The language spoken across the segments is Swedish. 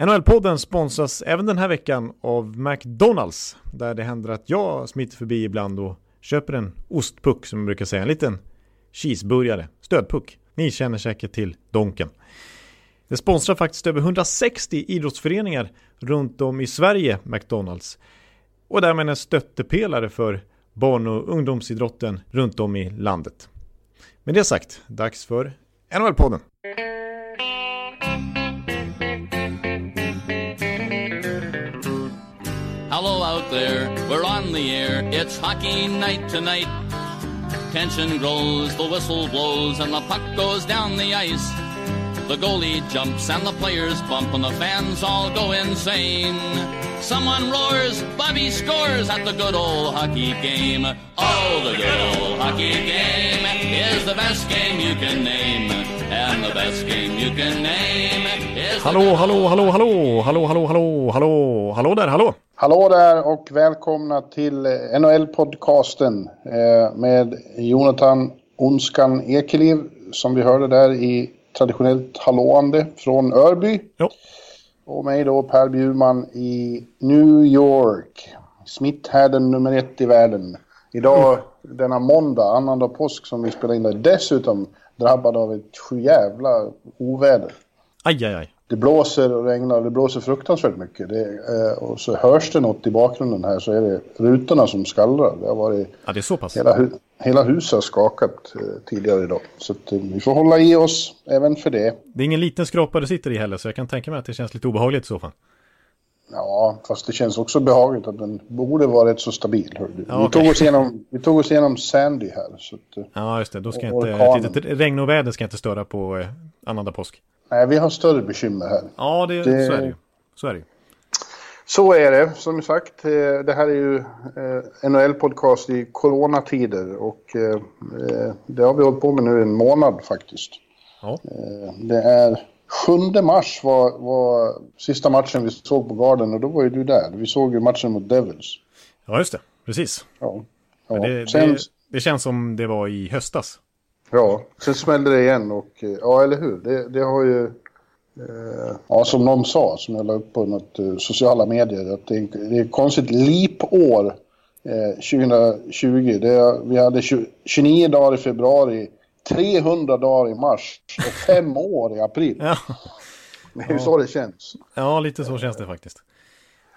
NHL-podden sponsras även den här veckan av McDonalds. Där det händer att jag smiter förbi ibland och köper en ostpuck som man brukar säga. En liten cheeseburgare, stödpuck. Ni känner säkert till Donken. Det sponsrar faktiskt över 160 idrottsföreningar runt om i Sverige, McDonalds. Och därmed en stöttepelare för barn och ungdomsidrotten runt om i landet. Med det sagt, dags för NHL-podden. We're on the air. It's hockey night tonight. Tension grows, the whistle blows, and the puck goes down the ice. The goalie jumps and the players bump, and the fans all go insane. Someone roars, Bobby scores at the good old hockey game. Oh, the good old hockey game is the best game you can name. And the best game you can name is Hallå, hallå, hallå, hallå, hallå, hallå, hallå, hallå, hallå där, hallå. Hallå där och välkomna till NHL-podcasten eh, med Jonathan Onskan Ekeliv som vi hörde där i traditionellt hallåande från Örby. Jo. Och mig då Per Bjurman i New York. Smitthärden nummer ett i världen. Idag, denna måndag, annandag påsk som vi spelar in där, dessutom drabbad av ett sjujävla oväder. Aj, aj, aj. Det blåser och regnar det blåser fruktansvärt mycket. Det, eh, och så hörs det något i bakgrunden här så är det rutorna som skallrar. Det har varit, Ja, det är så pass. hela, hu hela huset har skakat eh, tidigare idag. Så att, eh, vi får hålla i oss även för det. Det är ingen liten skrapa du sitter i heller, så jag kan tänka mig att det känns lite obehagligt i så fall. Ja, fast det känns också behagligt att den borde vara rätt så stabil. Ja, vi, tog oss igenom, vi tog oss igenom Sandy här. Så att, eh, Ja, just det. Då ska Och inte, orkanen. ett litet regn och väder ska inte störa på eh, annandag påsk. Nej, vi har större bekymmer här. Ja, det, Det- så är det ju. Så är det ju. Så är det, som sagt. eh, Det här är ju eh, NHL-podcast i coronatider och eh, det har vi hållit på med nu en månad faktiskt. Ja. Det är 7 mars var, var sista matchen vi såg på Garden och då var ju du där. Vi såg ju matchen mot Devils. ja, just det. Precis. Ja. Ja. Det, Sen, det, det känns som det var i höstas. Ja, sen smällde det igen och eh, ja, eller hur? Det, det har ju... Eh, ja, som någon sa, som jag la upp på något eh, sociala medier, att det är, det är ett konstigt lipår eh, 2020. Det, vi hade 20, 29 dagar i februari, 300 dagar i mars och fem år i april. Ja, Det är ju så det känns. ja lite så känns det faktiskt.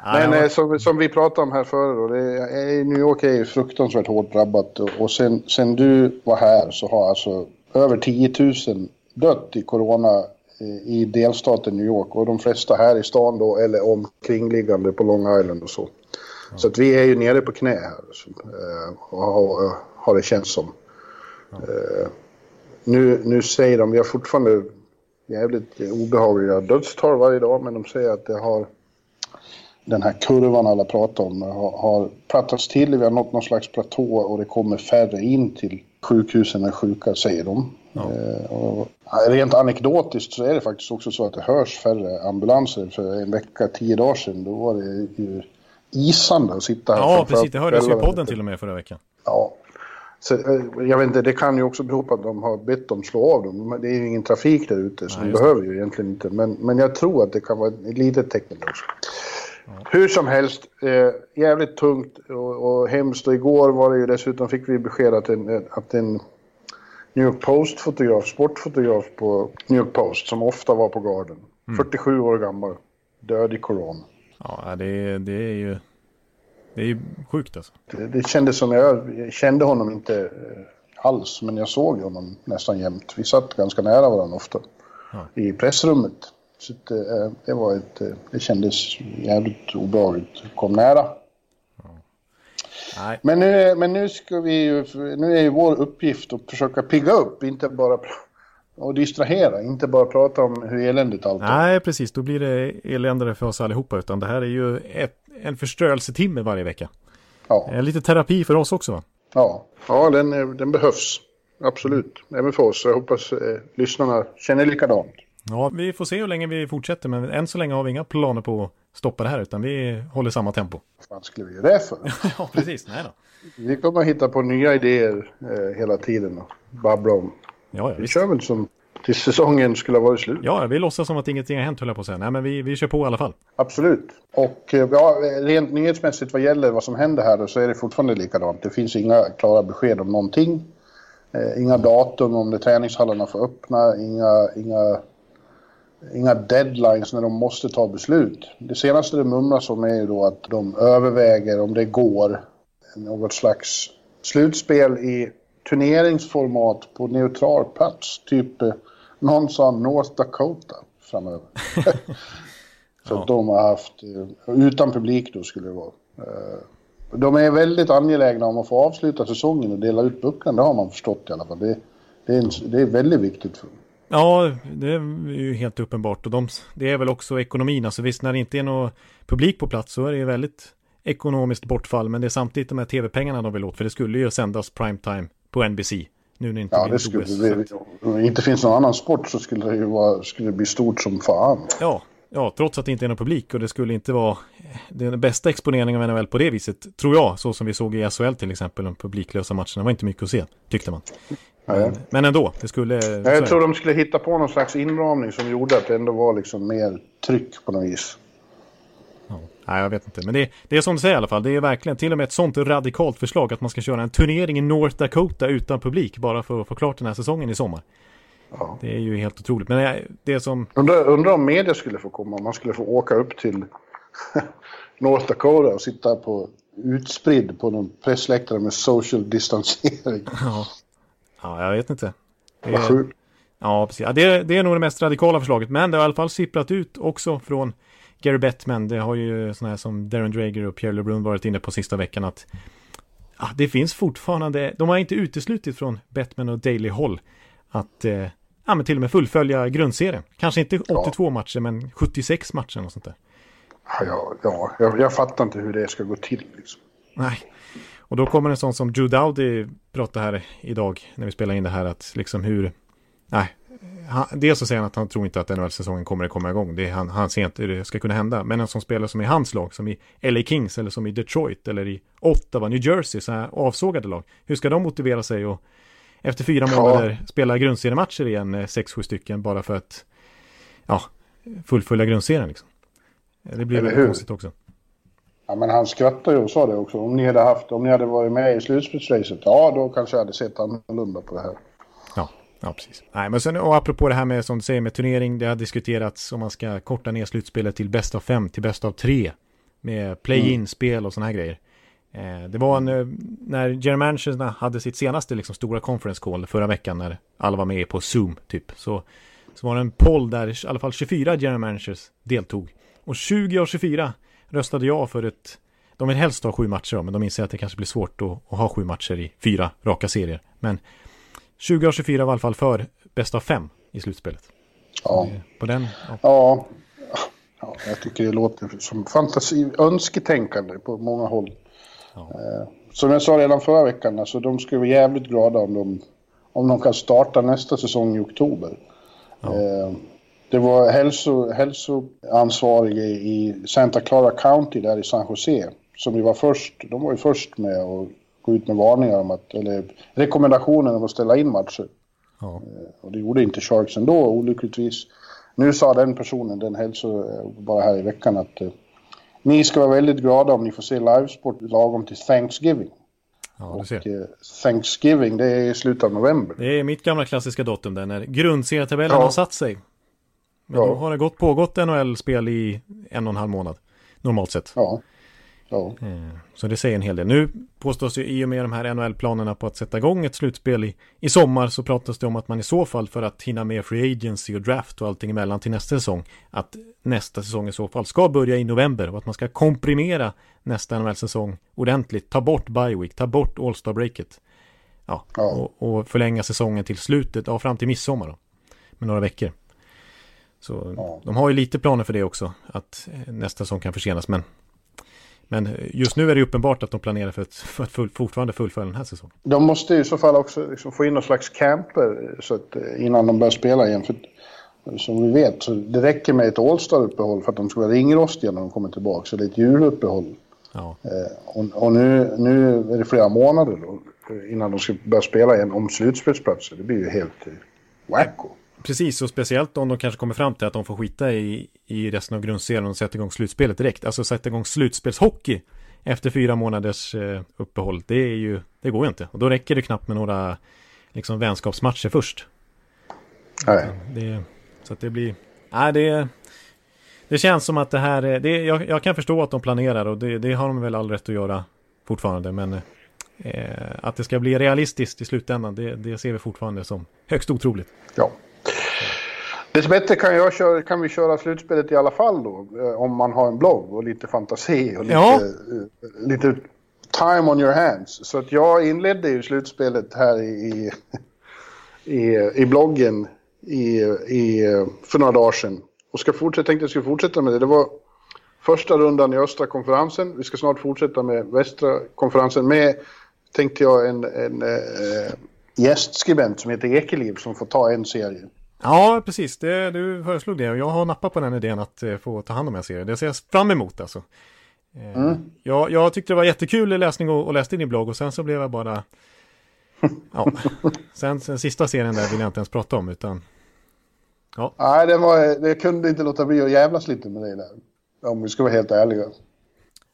Ja, Men ja, eh, som, som vi pratade om här förr, då, det är, New York är ju fruktansvärt hårt drabbat och, och sen, sen du var här så har alltså över 10 000 dött i corona eh, i delstaten New York och de flesta här i stan då eller omkringliggande på Long Island och så. Så att vi är ju nere på knä här eh, och har, har det känts som. Eh, nu, nu säger de, vi har fortfarande jävligt obehagliga dödstal varje dag men de säger att det har den här kurvan alla pratar om har, har plattats till. Vi har nått någon slags platå och det kommer färre in till sjukhusen än sjuka, säger de. Eh, och, ja, rent anekdotiskt så är det faktiskt också så att det hörs färre ambulanser. För en vecka, tio dagar sedan, då var det ju isande att sitta här. ja precis. Det hördes ju i podden till och med förra veckan. Ja. Så, eh, jag vet inte, det kan ju också bero på att de har bett dem slå av dem. Det är ju ingen trafik där ute så Nej, de behöver ju egentligen inte. Men, men jag tror att det kan vara ett litet tecken också. Hur som helst, eh, jävligt tungt och, och hemskt. Och igår var det ju dessutom, fick vi besked att en, att en New York Post-fotograf, sportfotograf på New York Post, som ofta var på Garden, 47 år gammal, död i corona. Ja, det, det är ju... Det är ju sjukt alltså. Det, det kändes som jag, jag kände honom inte eh, alls, men jag såg honom nästan jämt. Vi satt ganska nära varandra ofta Ja. i pressrummet. Så att, eh, det var ett, eh, det kändes jävligt obehagligt. Kom nära. Nej, Men nu, men nu ska vi ju, nu är ju vår uppgift att försöka pigga upp, inte bara och distrahera, inte bara prata om hur eländigt allt är. Nej, precis. Då blir det eländare för oss allihopa. Utan det här är ju ett, en förstörelsetimme varje vecka. Ja, Eh, Lite terapi för oss också va? ja, ja den, den behövs. Absolut, även för oss. Jag hoppas eh, lyssnarna känner likadant. Ja, vi får se hur länge vi fortsätter. Men än så länge har vi inga planer på att stoppa det här. Utan vi håller samma tempo. Vad skulle vi göra det för? ja, precis. Nej då. Vi kommer att hitta på nya idéer eh, hela tiden och babbla om. Ja, ja, Vi visst. kör väl som, tills säsongen skulle ha varit slut. Ja, vi låtsas som att ingenting har hänt höll jag på att säga. Nej, men vi, vi kör på i alla fall. Absolut. Och eh, ja, rent nyhetsmässigt vad gäller vad som händer här då, så är det fortfarande likadant. Det finns inga klara besked om någonting. Eh, inga datum om det träningshallarna får öppna, inga, inga, inga deadlines när de måste ta beslut. Det senaste det mumlas om är ju då att de överväger om det går något slags slutspel i turneringsformat på neutral plats. Typ eh, någon sa North Dakota framöver. Så Ja. de har haft, eh, utan publik då skulle det vara. Eh, De är väldigt angelägna om att få avsluta säsongen och dela ut bucklan, det har man förstått i alla fall. Det, det, är, en, det är väldigt viktigt för dem. Ja, det är ju helt uppenbart. Och de, det är väl också ekonomin. Alltså visst, när det inte är någon publik på plats så är det ju väldigt ekonomiskt bortfall. Men det är samtidigt de här tv-pengarna de vill åt. För det skulle ju sändas primetime på NBC. Nu när det inte Ja, det skulle, OS. det, om det inte finns någon annan sport så skulle det ju vara, skulle det bli stort som fan. Ja, ja, trots att det inte är någon publik och det skulle inte vara den bästa exponeringen av NHL på det viset, tror jag, så som vi såg i SHL till exempel, de publiklösa matcherna, var inte mycket att se, tyckte man. Men, men ändå, det skulle... Jag tror de skulle hitta på någon slags inramning som gjorde att det ändå var liksom mer tryck på något vis. Ja. Nej, jag vet inte. Men det, det är som du säger i alla fall. Det är verkligen till och med ett sånt radikalt förslag att man ska köra en turnering i North Dakota utan publik bara för att få klart den här säsongen i sommar. Ja. Det är ju helt otroligt. Men det, det som... Undrar, undrar om media skulle få komma, om man skulle få åka upp till North Dakota och sitta på utspridd på någon pressläktare med social distansering. Ja, ja jag vet inte. Det Vad är, sjukt. ja, precis. Ja, det, det är nog det mest radikala förslaget. Men det har i alla fall sipprat ut också från Gary Bettman. Det har ju sådana här som Darren Drager och Pierre LeBrun varit inne på sista veckan att ja, det finns fortfarande, de har inte uteslutit från Bettman och Daily Hall att eh, ja, men till och med fullfölja grundserien. Kanske inte 82 matcher, men 76 matcher och sånt där. Ja, ja, ja jag, jag fattar inte hur det ska gå till. Liksom. Nej. Och då kommer en sån som Drew Dowdy prata här idag när vi spelar in det här att liksom hur, nej, han, dels så säger han att han tror inte att NHL-säsongen kommer att komma igång. Det är, han, han ser inte hur det ska kunna hända. Men en som spelar som i hans lag, som i LA Kings eller som i Detroit eller i Ottawa, New Jersey, så här avsågade lag. Hur ska de motivera sig och efter fyra Ja. spela grundseriematcher igen, eh, sex, sju stycken, bara för att ja, fullfölja grundserien liksom. Det blir Eller väl hur? konstigt också. Ja, men han skrattade ju och sa det också. Om ni hade, haft, om ni hade varit med i slutspelsracet, ja då kanske jag hade sett annorlunda på det här. Ja, ja precis. Nej, men sen, och apropå det här med som du säger med turnering, det har diskuterats om man ska korta ner slutspelet till bäst av fem, till bäst av tre. Med play-in-spel och sådana här grejer. Eh, det var en, eh, när Jerry Manchester hade sitt senaste liksom, stora conference call förra veckan när alla var med på Zoom typ. Så, så var det en poll där i alla fall 24 Jerry Managers deltog. Och 20 av 24 röstade ja för ett de vill helst ha sju matcher då, men de inser att det kanske blir svårt att, att ha sju matcher i fyra raka serier. Men 20 av 24 var i alla fall för bäst av fem i slutspelet. Ja. Eh, På den, ja. Ja. ja, jag tycker det låter som fantasi, önsketänkande på många håll. Ja. Eh, som jag sa redan förra veckan, alltså, de skulle vara jävligt glada om de, om de kan starta nästa säsong i oktober. Eh, det var hälso, hälsoansvarige i Santa Clara County där i San Jose som ju var först, de var ju först med att gå ut med varningar om att, eller rekommendationer om att ställa in matcher. Ja. Och det gjorde inte Sharks ändå, olyckligtvis. Nu sa den personen, den hälso, bara här i veckan, att eh, ni ska vara väldigt glada om ni får se livesport lagom till Thanksgiving. ja, du ser. Och, eh, Thanksgiving, det är i slutet av november. Det är mitt gamla klassiska datum där när grundserietabellen Ja. har satt sig. Men Ja. då har det gått pågått NHL-spel i en och en halv månad. Normalt sett. Ja. Ja. Eh, Så det säger en hel del. Nu påstås ju i och med de här NHL-planerna på att sätta igång ett slutspel i, i sommar så pratas det om att man i så fall för att hinna med free agency och draft och allting emellan till nästa säsong att nästa säsong i så fall ska börja i november och att man ska komprimera nästa NHL-säsong ordentligt. Ta bort bye week, ta bort All-Star-breaket. Ja, Ja. Och, och förlänga säsongen till slutet, ja fram till midsommar då. Med några veckor. Så Ja. de har ju lite planer för det också, att eh, nästa säsong kan försenas. Men, men eh, just nu är det uppenbart att de planerar för att, för att full, fortfarande fullfölja den här säsongen. De måste ju i så fall också liksom få in någon slags camper eh, så att, eh, innan de börjar spela igen. För, som vi vet, så det räcker med ett All-Star-uppehåll för att de ska vara ringrostiga när de kommer tillbaka. Så det är ett juluppehåll. Ja, och och nu, nu är det flera månader då, innan de ska börja spela igen om slutspelsplatser. Det blir ju helt wacko. Precis, och speciellt om de kanske kommer fram till att de får skita i, i resten av grundserien och sätta igång slutspelet direkt. Alltså sätta igång slutspelshockey efter fyra månaders eh, uppehåll. Det är ju, det går ju inte. Och då räcker det knappt med några liksom vänskapsmatcher först. Nej. Det, så att det blir, nej det, det känns som att det här, är- det, jag, jag kan förstå att de planerar och det, det har de väl all rätt att göra fortfarande. Men eh, att det ska bli realistiskt i slutändan, det, det ser vi fortfarande som högst otroligt. Ja. Dessbättre kan, jag köra, kan vi köra slutspelet i alla fall då. eh, Om man har en blogg och lite fantasi och lite, Ja. eh, lite time on your hands. Så att jag inledde ju slutspelet här i, i, i bloggen i, i, för några dagar sedan. Och ska fortsätta, tänkte jag skulle fortsätta med det. Det var första rundan i östra konferensen. Vi ska snart fortsätta med västra konferensen med, tänkte jag, en, en eh, gästskribent som heter Ekeliv som får ta en serie. Ja, precis. Det, du föreslog det och jag har nappat på den idén att eh, få ta hand om en serie. Det ser jag fram emot alltså. Eh, jag, jag tyckte det var jättekul läsning och, och läste din blogg och sen så blev jag bara... Ja, sen, sen sista serien där vill jag inte ens prata om utan... Nej, det, var, det kunde inte låta bli att jävlas lite med det där. Om vi ska vara helt ärliga.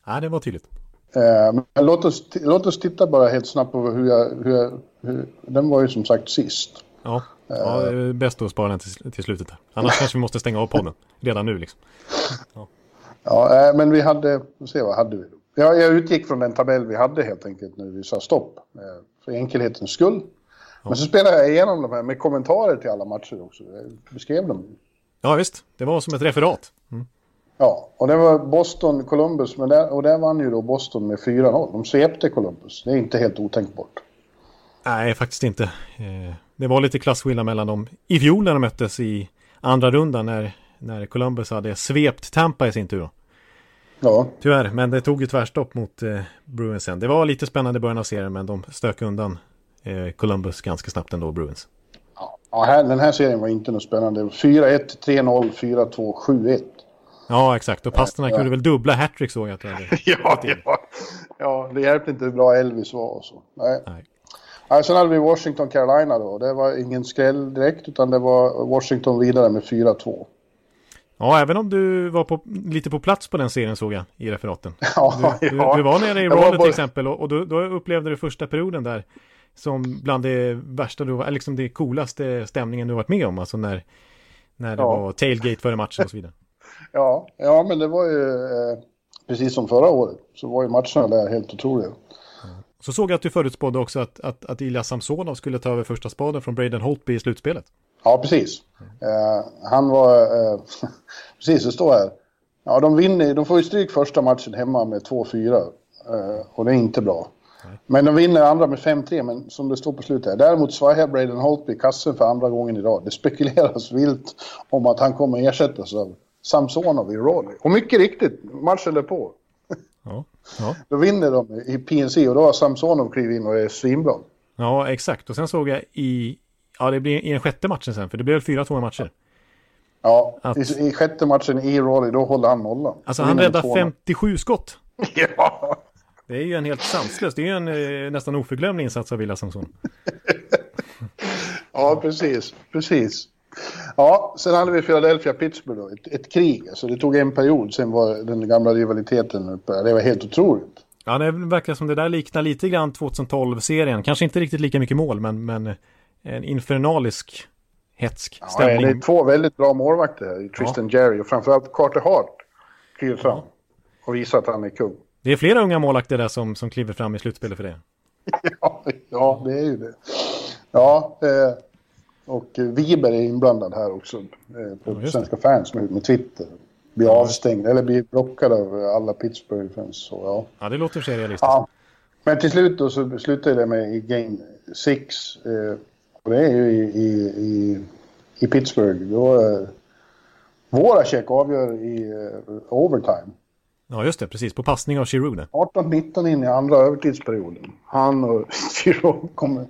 Nej, det var tydligt. Eh, men låt oss, låt oss titta bara helt snabbt på hur jag... Hur jag hur, den var ju som sagt sist. Ja, ja det är bäst att spara den till, till slutet. Där. Annars kanske vi måste stänga av podden redan nu liksom. Ja, eh, men vi hade... Se, vad hade vi då? Ja, jag utgick från den tabell vi hade helt enkelt när vi sa stopp. Eh, för enkelhetens skull. Men så spelade jag igenom de här med kommentarer till alla matcher också. Jag beskrev dem. Ja, visst. Det var som ett referat. Mm. Ja, och det var Boston-Columbus. Men där, och där vann ju då Boston med 4-0. De svepte Columbus. Det är inte helt otänkbart. Nej, faktiskt inte. Det var lite klasskillnad mellan dem i fjol när de möttes i andra rundan när, när Columbus hade svept Tampa i sin tur. Ja, Tyvärr, men det tog ju tvärstopp mot eh, Bruins sen. Det var lite spännande i början av serien, men de stök undan eh, Columbus ganska snabbt ändå, Bruins. ja här, den här serien var inte något spännande. 4-1, 3-0, 4-2, 7-1. Ja, exakt. Och Pasternak gjorde väl dubbla hattrick såg jag att. Ja, ja. ja, det hjälpte inte hur bra Elvis var och så. Nej. Nej. Nej, sen hade vi Washington, Carolina då. Det var ingen skräll direkt, utan det var Washington vidare med 4-2. Ja, även om du var på, lite på plats på den serien såg jag i referaten. Ja, Du, du, ja. du var nere i Raleigh till exempel och, och då, då upplevde du första perioden där som bland det värsta du var, liksom det coolaste stämningen du varit med om, alltså när, när det Ja. var tailgate före matchen och så vidare. Ja, ja, men det var ju eh, precis som förra året. Så var ju matcherna där helt otroliga. Så såg jag att du förutspådde också att, att, att Ilja Samsonov skulle ta över första spaden från Braden Holtby i slutspelet. Ja, precis. Eh, han var... Eh, precis, det står här. Ja, de vinner. De får ju stryk första matchen hemma med 2-4. Eh, och det är inte bra. Men de vinner andra med 5-3, men som det står på slutet här. Däremot svajar Braden Holtby kassen för andra gången idag. Det spekuleras vilt om att han kommer ersättas av Samsonov i Raleigh. Och mycket riktigt, matchen därpå. Ja, ja. Då vinner de i PNC och då har Samsonov klivit in och är svinbra. ja exakt. Och sen såg jag i, ja det blir i den sjätte matchen sen, för det blev fyra två matcher. Ja, Att- i, i sjätte matchen i Raleigh, då håller han nollan. Alltså han räddar 2-0. 57 skott. Ja, Det är ju en helt sanslös, det är ju en eh, nästan oförglömlig insats av Ilja Samsonov. Ja, precis. Precis. Ja, sen hade vi Philadelphia-Pittsburgh då. Ett, ett krig. Alltså det tog en period, sen var den gamla rivaliteten uppe. Det var helt otroligt. Ja, det verkar som det där liknar lite grann 2012-serien. Kanske inte riktigt lika mycket mål, men, men en infernalisk hetsk Ja, stämning. det är två väldigt bra målvakter här. Tristan Jerry och framförallt Carter Hart kliver fram och visar att han är kung. Det är flera unga målakter där som, som kliver fram i slutspelet för det. Ja, ja, det är ju det. Ja, eh, och eh, Wiber är inblandad här också eh, på Ja, svenska fans med, med Twitter. Blir avstängd, eller blir blockad av alla Pittsburgh-fans. Ja. Ja, det låter sig realistiskt. Ja. Men till slut då så slutade det med i Game 6. Eh, och det är ju i, i, i, i Pittsburgh. Då, eh, Voracek avgör i eh, overtime. Ja, just det, precis. På passning av där. 18-19 in i andra övertidsperioden. Han och Giroud kommer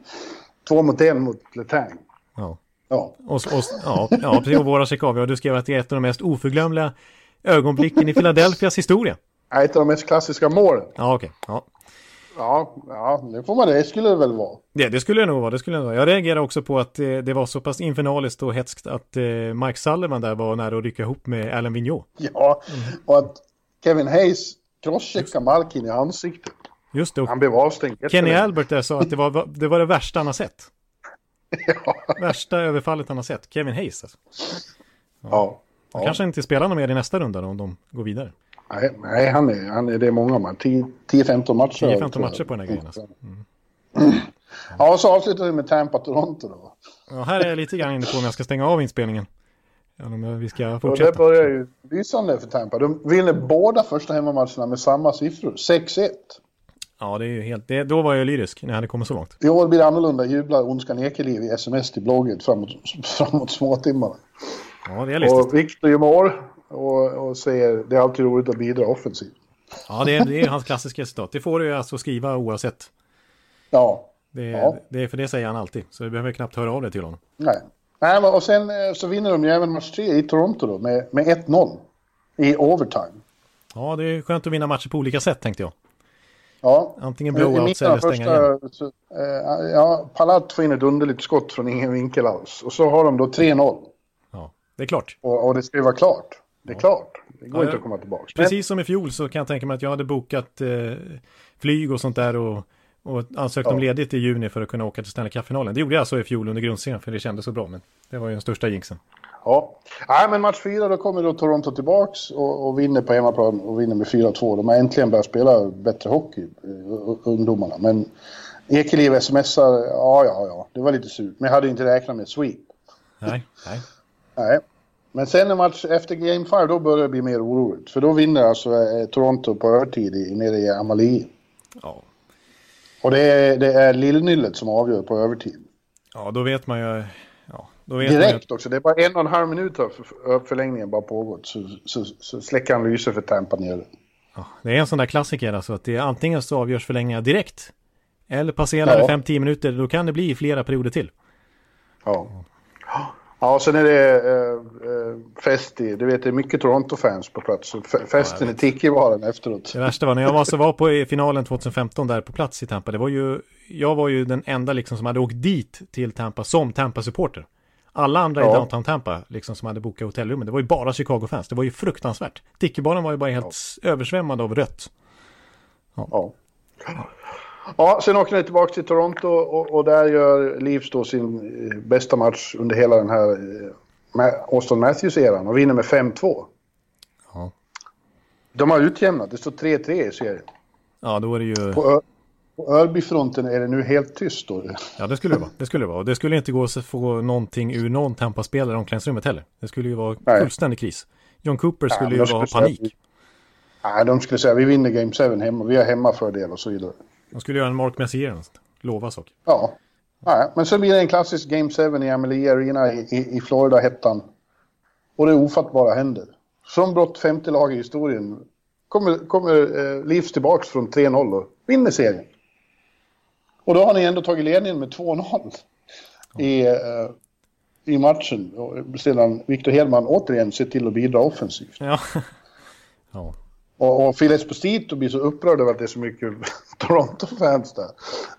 två mot en mot Letang. Ja. Ja. Och, och, ja, ja, precis. Och våra avgör. Du skrev att det är ett av de mest oförglömliga ögonblicken i Philadelphias historia. Ett av de mest klassiska målen. Ja, okej. Ja. Ja, ja, det får man det skulle det väl vara. Det, det skulle det nog vara. Det skulle det vara. Jag reagerar också på att det, det var så pass infernaliskt och hetskt att eh, Mike Sullivan där var nära att rycka ihop med Alan Vigneault. Ja, och att Kevin Hayes crosscheckade Malkin i ansiktet. Just det. Han blev avstängd. Kenny. Albert där sa att det var, det var det värsta han har sett. Ja. Värsta överfallet han har sett. Kevin Hayes alltså. ja. Han ja. kanske inte spelar någon mer i nästa runda då, om de går vidare. Nej, nej han är, han är, det är många matcher. 10-15 matcher. 10-15 tror jag. matcher på den här grejen alltså. Ja, och så avslutar vi med Tampa-Toronto då. Ja, här är jag lite grann inne på om jag ska stänga av inspelningen. Eller om vi ska Och det fortsätta. börjar ju lysande för Tampa. De vinner båda första hemmamatcherna med samma siffror. 6-1. Ja, det är ju helt... Det, då var jag lyrisk när jag hade kommit så långt. I år blir det annorlunda, jublar Ondskan Ekeliv i sms till bloggen framåt, framåt småtimmarna. Ja, det är listigt. Och Viktor gör mål och, och säger det är alltid roligt att bidra offensivt. Ja, det är, det är hans klassiska citat. Det får du alltså skriva oavsett. Ja, Det, Ja. det, för det säger han alltid. Så du behöver knappt höra av dig till honom. nej. nej och sen eh, så vinner de ju även match 3 i Toronto då med, med 1-0 i overtime. Ja, det är skönt att vinna matcher på olika sätt tänkte jag. Ja. Antingen blowouts eller stänga igen. första, så, eh, ja, Palat får in ett underligt skott från ingen vinkel alls. Och så har de då 3-0. Ja, det är klart. Och, och det ska ju vara klart. Det är klart. Det går Ja, inte ja. att komma tillbaka. Precis som i fjol så kan jag tänka mig att jag hade bokat eh, flyg och sånt där och, och ansökt om Ja. ledigt i juni för att kunna åka till Stanley Cup-finalen. Det gjorde jag alltså i fjol under grundserien för det kändes så bra. Men det var ju den största jinxen. Ja. Nej, men match fyra då kommer då Toronto tillbaks och, och vinner på hemmaplan och vinner med 4-2. De har äntligen börjat spela bättre hockey, eh, ungdomarna. Men Ekeliv smsar, ja, ja, ja, det var lite surt. Men jag hade inte räknat med sweep. Nej, nej. Nej. Men sen en match efter Game 5, då börjar det bli mer oroligt. För då vinner alltså eh, Toronto på övertid i, nere i Amalie. Ja. Och det är, det är lillnyllet som avgör på övertid. ja, då vet man ju... Direkt också. Det är bara en och en halv minut av för- förlängningen bara pågått. Så, så, så släcker han lyset för Tampa nere. ja, det är en sån där klassiker alltså att det är antingen så avgörs förlängningar direkt. Eller passerar det Ja. 5-10 minuter, då kan det bli flera perioder till. Ja. Ja, och sen är det eh, eh, fest i, du vet det är mycket Toronto-fans på plats. Festen i Tiki-baren efteråt. Det värsta var när jag var, så var på finalen 2015 där på plats i Tampa. Det var ju, jag var ju den enda liksom som hade åkt dit till Tampa som Tampa-supporter. Alla andra i Ja. downtown Tampa liksom som hade bokat hotellrummen. Det var ju bara Chicago-fans. Det var ju fruktansvärt. Tickebaren var ju bara helt översvämmad av rött. Ja. Ja, sen åker ni tillbaka till Toronto och, och där gör Leafs då sin eh, bästa match under hela den här eh, Auston Matthews-eran och vinner med 5-2. Ja. De har utjämnat, det står 3-3 i serien. Ja, då är det ju... På, på Örbyfronten är det nu helt tyst då. Ja, det skulle det vara. Det skulle det vara. Och det skulle inte gå att få någonting ur någon Tampa-spelare i omklädningsrummet heller. Det skulle ju vara Nej. fullständig kris. John Cooper Ja, skulle men ju vara panik. Nej, de skulle säga vi vinner Game 7 hemma, vi har hemmafördel och så vidare. De skulle göra en Mark Messier. Lova saker. Ja. Nej, men sen blir det en klassisk Game 7 i Amalie Arena i, i, i Florida-hettan. Och det ofattbara händer. Som brott femte lag i historien kommer, kommer eh, Leafs tillbaks från 3-0 och vinner serien. Och då har ni ändå tagit ledningen med 2-0 i, eh, i matchen. Och sedan Victor Hedman återigen ser till att bidra offensivt. Ja. ja. Och, och Phil Esposito blir så upprörd över att det är så mycket Toronto-fans där.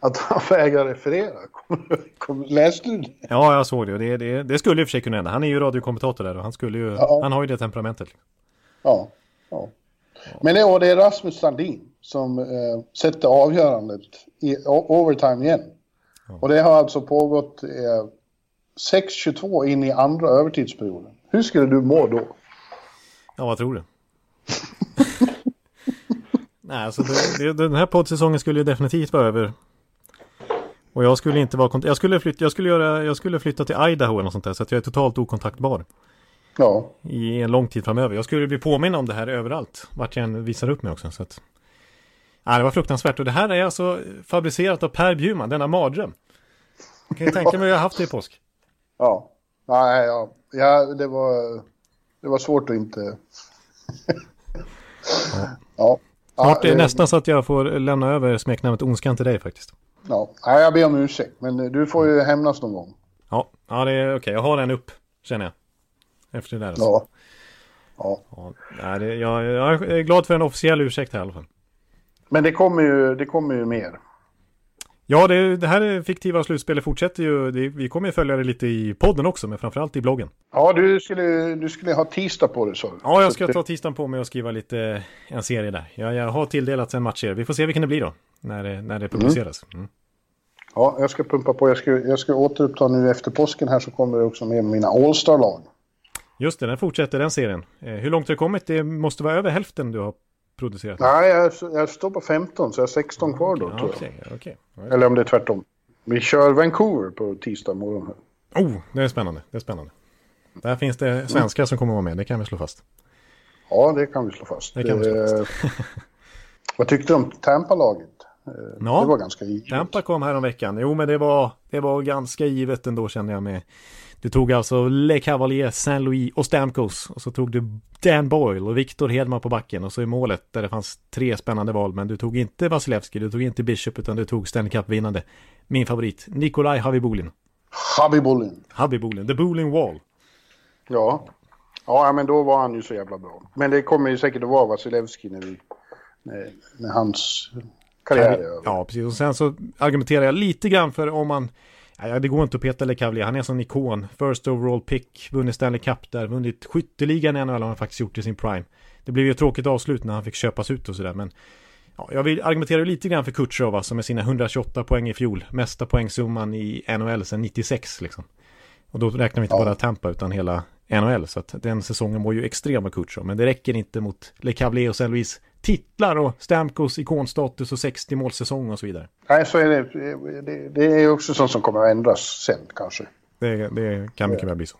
Att han vägrar referera. Kom, kom, läste du det? Ja, jag såg det. Det, det. det skulle i och för sig kunna hända. Han är ju radiokommentator där och han skulle ju... Ja. Han har ju det temperamentet. Ja. ja. Men det, och det är Rasmus Sandin som eh, sätter avgörandet i overtime igen. Och det har alltså pågått eh, 6-22 in i andra övertidsperioden. Hur skulle du må då? Ja, vad tror du? Nej, alltså det, det, den här poddsäsongen skulle ju definitivt vara över. Och jag skulle inte vara kont- jag skulle flytta, jag skulle göra, jag skulle flytta till Idaho eller något sånt där så att jag är totalt okontaktbar Ja, i en lång tid framöver. Jag skulle bli påminna om det här överallt, vart jag än visar upp mig också. Så att... Nej, det var fruktansvärt och det här är alltså fabricerat av Per Bjurman, denna mardröm. Jag kan ju tänka mig att jag har haft det i påsk. ja. Nej, ja. ja det, var, det var svårt att inte... ja. Snart är ja, det nästan så att jag får lämna över smeknamnet Ondskan till dig faktiskt. Ja, Nej, jag ber om ursäkt, men du får ju hämnas någon gång. Ja, ja det är okej. Jag har en upp, känner jag. Efter det där. Alltså. Ja. Ja. Ja, det, jag, jag är glad för en officiell ursäkt här i alla fall. Men det kommer ju, det kommer ju mer. Ja, det, det här fiktiva slutspelet fortsätter ju. Det, vi kommer ju följa det lite i podden också, men framförallt i bloggen. Ja, du skulle, du skulle ha tisdag på dig, så. Ja, jag ska ta tisdagen på mig och skriva lite en serie där. Jag, jag har tilldelats en matchserie. Vi får se vilken det blir då, när det, när det publiceras. Mm. Ja, jag ska pumpa på. Jag ska, jag ska återuppta nu efter påsken här så kommer det också med mina All-Star-lag. Just det, den fortsätter den serien. Eh, hur långt har du kommit? Det måste vara över hälften du har producerat. Nej, jag, jag står på 15 så jag har 16 kvar då. Ja, okej, okej. Eller om det är tvärtom. Vi kör Vancouver på tisdag morgon. Här. Oh, det är spännande. Det är spännande. Där finns det svenskar som kommer vara med, det kan vi slå fast. Ja, det kan vi slå fast. Det kan vi slå fast. Eh, Vad tyckte du om Tampa-laget? Eh, Ja, Det var ganska givet. Tampa kom här om veckan. Jo, men det var, det var ganska givet ändå kände jag med. Du tog alltså Le Cavalier, Saint Louis och Stamkos. Och så tog du Dan Boyle och Victor Hedman på backen. Och så i målet där det fanns tre spännande val. Men du tog inte Vasilevski, du tog inte Bishop utan du tog Stanley Cup-vinnande. Min favorit, Nikolaj Havibulin. Habibulin. Habibulin, the Bulin Wall. Ja. ja, men då var han ju så jävla bra. Men det kommer ju säkert att vara Vasilevski när, vi, när, när hans karriär är över. Ja, precis. Och sen så argumenterar jag lite grann för om man... Ja, det går inte att peta Le Cavalier. Han är en sån ikon. First overall pick, vunnit Stanley Cup där, vunnit skytteligan i NHL har han faktiskt gjort i sin prime. Det blev ju ett tråkigt avslut när han fick köpas ut och sådär, men... Ja, jag vill argumentera lite grann för Kutjerov alltså, med sina 128 poäng i fjol. Mesta poängsumman i NHL sedan 96 liksom. Och då räknar vi inte Ja. bara Tampa utan hela NHL. Så att den säsongen var ju extrem av Kutjerov. Men det räcker inte mot Le Cavalier och Saint Louis titlar och Stamkos ikonstatus och 60 målsäsong och så vidare. Nej, så är det. det. Det är också sånt som kommer att ändras sen kanske. Det, det kan mycket väl bli så.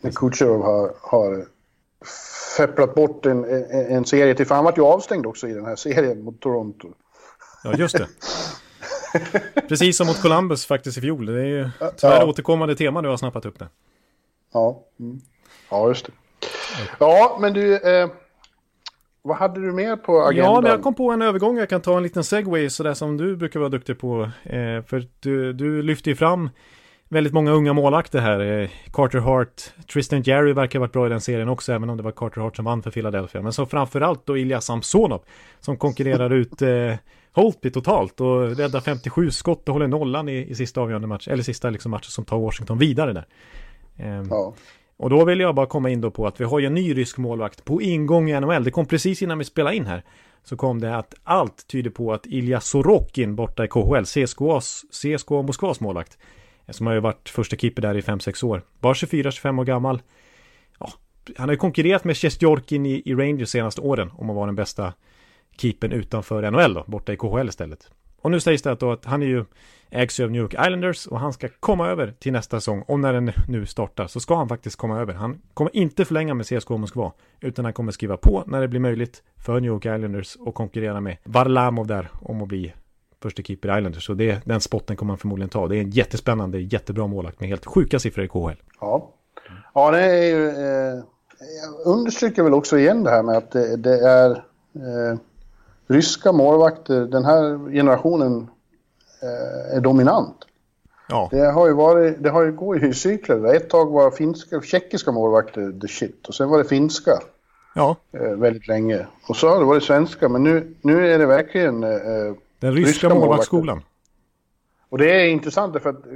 När Kutjerov har, har fepplat bort en, en, en serie till. För han var ju avstängd också i den här serien mot Toronto. Ja, just det. Precis som mot Columbus faktiskt i fjol. Det är ju tyvärr Ja. återkommande tema du har snappat upp det. Ja, mm. ja just det. Ja, men du, eh, vad hade du mer på agendan? Ja, men jag kom på en övergång. Jag kan ta en liten segway sådär som du brukar vara duktig på. Eh, för du, du lyfter ju fram väldigt många unga målvakter här. Eh, Carter Hart, Tristan Jerry verkar ha varit bra i den serien också, även om det var Carter Hart som vann för Philadelphia. Men så framförallt då Ilja Samsonov som konkurrerar ut eh, Holtby totalt och räddar 57 skott och håller nollan i, i sista avgörande match, eller sista liksom matchen som tar Washington vidare där. Eh, Ja och då vill jag bara komma in då på att vi har ju en ny rysk målvakt på ingång i NHL. Det kom precis innan vi spelade in här. Så kom det att allt tyder på att Ilja Sorokin borta i KHL, CSKAs, CSKA Moskvas målvakt. Som har ju varit första keeper där i 5-6 år. Bara 24-25 år gammal. Ja, han har ju konkurrerat med Sjestjorkin i, i Rangers senaste åren om att vara den bästa keepern utanför NHL då, borta i KHL istället. Och nu sägs det att, då att han är ju ägs ju av New York Islanders och han ska komma över till nästa säsong. Och när den nu startar så ska han faktiskt komma över. Han kommer inte förlänga med CSKA Moskva utan han kommer skriva på när det blir möjligt för New York Islanders och konkurrera med Varlamov där om att bli första keeper i Islanders. Så det, den spotten kommer han förmodligen ta. Det är en jättespännande, jättebra målvakt med helt sjuka siffror i KHL. Ja, ja det är ju... Eh, jag understryker väl också igen det här med att det, det är eh, ryska målvakter. Den här generationen eh, är dominant. Ja, Det har ju varit, det har ju gått i cykler. Ett tag var finska, tjeckiska målvakter the shit och sen var det finska ja eh, väldigt länge. Och så har det varit svenska, men nu, nu är det verkligen... Eh, den ryska, Ryska målvaktsskolan. och det är intressant därför att eh,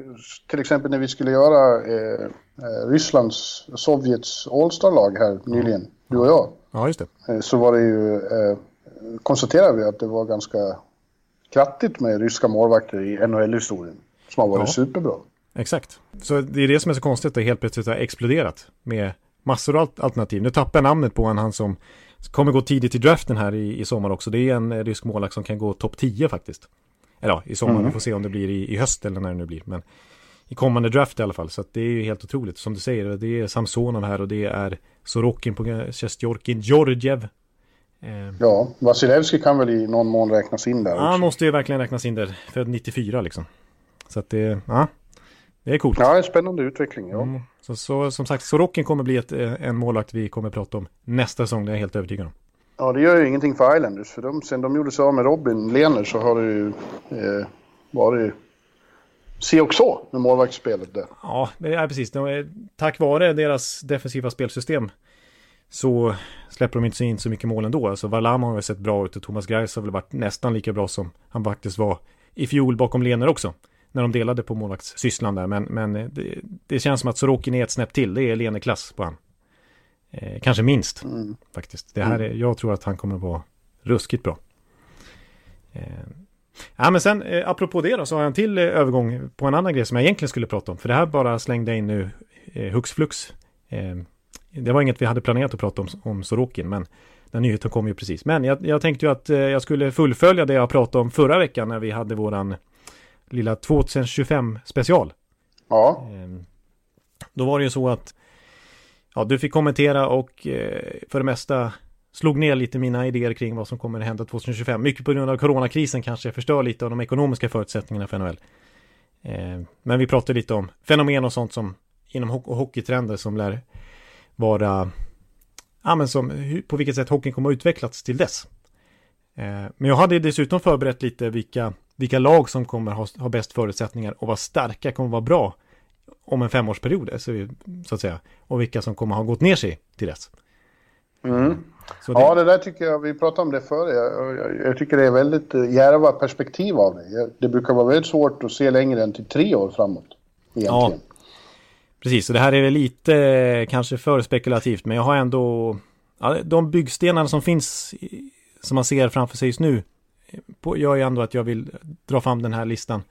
till exempel när vi skulle göra eh, eh, Rysslands, Sovjets All-Star-lag här nyligen, du och jag, Ja, just det. eh, så var det ju, konstaterade vi att det var ganska krattigt med ryska målvakter i NHL-historien. Som har varit Ja. superbra. Exakt. Så det är det som är så konstigt, det helt plötsligt har exploderat med massor av alternativ. Nu tappar jag namnet på en han som kommer gå tidigt i draften här i, i sommar också. Det är en eh, rysk målvakt som kan gå topp 10 faktiskt. Eller ja, i sommar. Vi får se om det blir i, i höst eller när det nu blir. Men i kommande draft i alla fall. Så att det är ju helt otroligt. Som du säger, det är Samsonov här och det är Sorokin på Sjestjorkin, Georgiev. Eh, Ja, Vasilevski kan väl i någon mån räknas in där han också. måste ju verkligen räknas in där. Född 94 liksom. Så att det, ja. Det är coolt. Ja, en spännande utveckling. Ja. Mm. Så, så som sagt, Sorokin kommer bli ett, eh, en målvakt vi kommer prata om nästa säsong, det är jag helt övertygad om. ja, det gör ju ingenting för Islanders. För de, sen de gjorde sig av med Robin Lehner så har det ju eh, varit si och så med målvaktsspelet där. Ja, precis. Tack vare deras defensiva spelsystem så släpper de inte in så mycket mål ändå. Alltså Varlam har ju sett bra ut och Thomas Greis har väl varit nästan lika bra som han faktiskt var i fjol bakom Lener också. När de delade på målvaktssysslan där. Men, men det, det, känns som att Sorokin är ett snäpp till. Det är Lener-klass på han. Eh, kanske minst mm. faktiskt. Det här är, jag tror att han kommer att vara ruskigt bra. Eh, ja men sen eh, apropå det då så har jag en till eh, övergång på en annan grej som jag egentligen skulle prata om. För det här bara slängde jag in nu eh, hux flux. Det var inget vi hade planerat att prata om, om Sorokin, men den nyheten kom ju precis. Men jag, jag tänkte ju att eh, jag skulle fullfölja det jag pratade om förra veckan när vi hade våran lilla 2025 special. Ja. Eh, då var det ju så att ja, du fick kommentera och eh, för det mesta slog ner lite mina idéer kring vad som kommer att hända 2025. Mycket på grund av coronakrisen kanske förstör lite av de ekonomiska förutsättningarna för NHL. Eh, men vi pratade lite om fenomen och sånt som inom ho hockeytrender som lär vara, ja men som, på vilket sätt hockeyn kommer att utvecklats till dess. Eh, men jag hade dessutom förberett lite vilka, vilka lag som kommer ha, ha bäst förutsättningar och vara starka, kommer vara bra om en femårsperiod, så, så att säga. Och vilka som kommer ha gått ner sig till dess. Mm. Det... Ja, det där tycker jag, vi pratade om det förr, jag, jag, jag, tycker det är väldigt järva perspektiv av det. Det brukar vara väldigt svårt att se längre än till tre år framåt. Egentligen. Ja, precis. Och det här är lite eh, kanske för spekulativt, men jag har ändå ja, de byggstenarna som finns, som man ser framför sig just nu, gör ju ändå att jag vill dra fram den här listan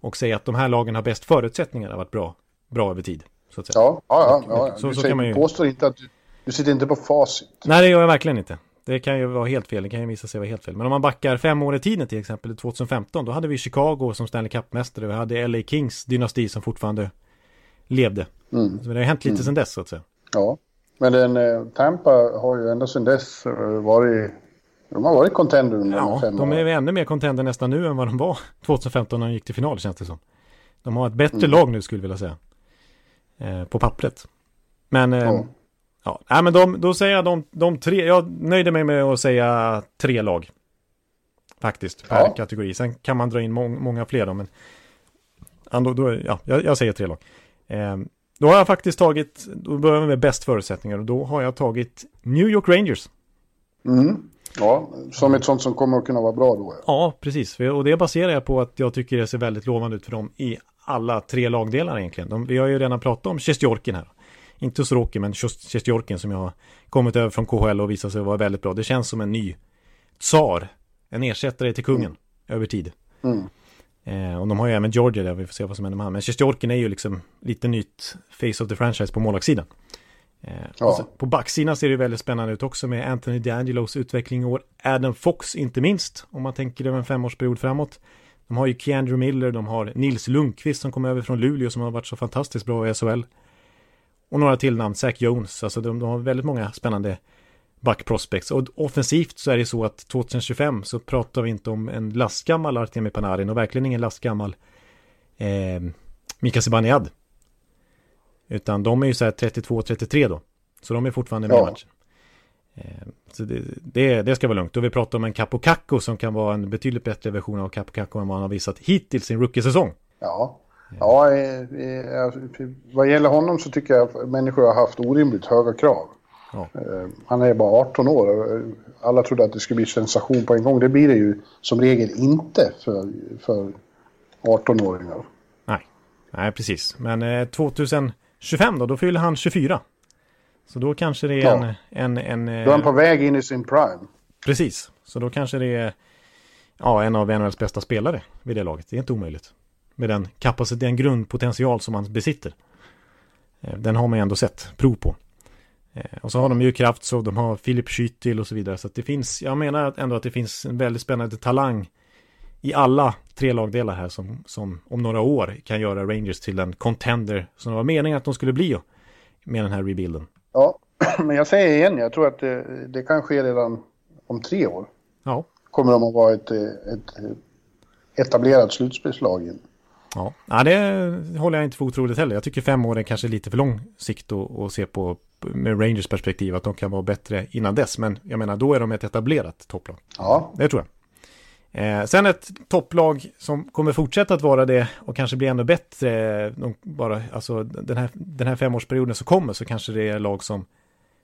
och säga att de här lagen har bäst förutsättningar att vara bra, bra över tid. Så att säga. Ja, ja, ja. ja. Så, du så kan man ju... påstår inte att du du sitter inte på facit. Nej, det gör jag verkligen inte. Det kan ju vara helt fel, det kan ju visa sig vara helt fel. Men om man backar fem år i tiden till exempel, 2015, då hade vi Chicago som Stanley Cup-mästare. Vi hade LA Kings dynasti som fortfarande levde. Mm. Så det har hänt lite mm. sedan dess så att säga. Ja, men den, eh, Tampa har ju ända sedan dess eh, varit de har varit contender under ja, fem de är ännu mer contender nästan nu än vad de var 2015 när de gick till final känns det som. De har ett bättre mm. lag nu skulle jag vilja säga. Eh, på pappret. Men eh, ja. Ja, nej, men de, då säger jag de, de tre. Jag nöjde mig med att säga tre lag. Faktiskt, per ja. kategori. Sen kan man dra in må många fler då, men då, då, ja, jag, jag, säger tre lag. Eh, då har jag faktiskt tagit, då börjar vi med bäst förutsättningar och då har jag tagit New York Rangers. Mm. Ja, som ett sånt som kommer att kunna vara bra då. Ja, ja precis. Och det baserar jag på att jag tycker det ser väldigt lovande ut för dem i alla tre lagdelar egentligen. De, vi har ju redan pratat om Sjestjorkin här inte Sorokin, men Sjestjorkin som jag har kommit över från KHL och visat sig vara väldigt bra. Det känns som en ny tsar, en ersättare till kungen mm. över tid. Mm. Eh, och de har ju även Georgia där, vi får se vad som händer med honom. Men Sjestjorkin är ju liksom lite nytt face of the franchise på målvaktssidan. Eh, ja. på backsidan ser det väldigt spännande ut också med Anthony D'Angelos utveckling i år. Adam Fox inte minst, om man tänker över en femårsperiod framåt. De har ju Keandre Miller, de har Nils Lundqvist som kom över från Luleå som har varit så fantastiskt bra i SHL. Och några till namn, Zach Jones. Alltså de, de har väldigt många spännande back prospects. Och offensivt så är det så att 2025 så pratar vi inte om en lastgammal Artemi Panarin och verkligen ingen lastgammal eh, Mika Zibanejad. Utan de är ju så här 32-33 då. Så de är fortfarande med i matchen. Eh, så det, det, det, ska vara lugnt. Och vi pratar om en Capo Capo som kan vara en betydligt bättre version av Capo Capo än vad han har visat hittills i en rookie-säsong. Ja, Ja, vad gäller honom så tycker jag att människor har haft orimligt höga krav. Ja. Eh, han är bara 18 år. Alla trodde att det skulle bli sensation på en gång. Det blir det ju som regel inte för, för 18-åringar. Nej. Nej, precis. Men 2025 eh, då, då fyller han 24. Så då kanske det är ja. en, en, en... Då är han på väg in i sin prime. Precis. Så då kanske det är ja, en av NHLs bästa spelare vid det laget. Det är inte omöjligt med den kapacitet, den grundpotential som man besitter. Eh, den har man ju ändå sett prov på. Eh, och så har de ju kraft så de har Filip Schüttil och så vidare. Så att det finns, jag menar ändå att det finns en väldigt spännande talang i alla tre lagdelar här som, som om några år kan göra Rangers till en contender som det var meningen att de skulle bli med den här rebuilden. Ja, men jag säger igen, jag tror att det, det kan ske redan om tre år. Ja. Kommer de att vara ett, ett etablerat slutspelslag igen. Ja. ja, det håller jag inte för otroligt heller. Jag tycker fem år är kanske lite för lång sikt att se på med Rangers perspektiv, att de kan vara bättre innan dess. Men jag menar, då är de ett etablerat topplag. Ja. Det tror jag. Eh, sen ett topplag som kommer fortsätta att vara det och kanske bli ännu bättre. De bara, alltså, den, här, den här femårsperioden som kommer så kanske det är lag som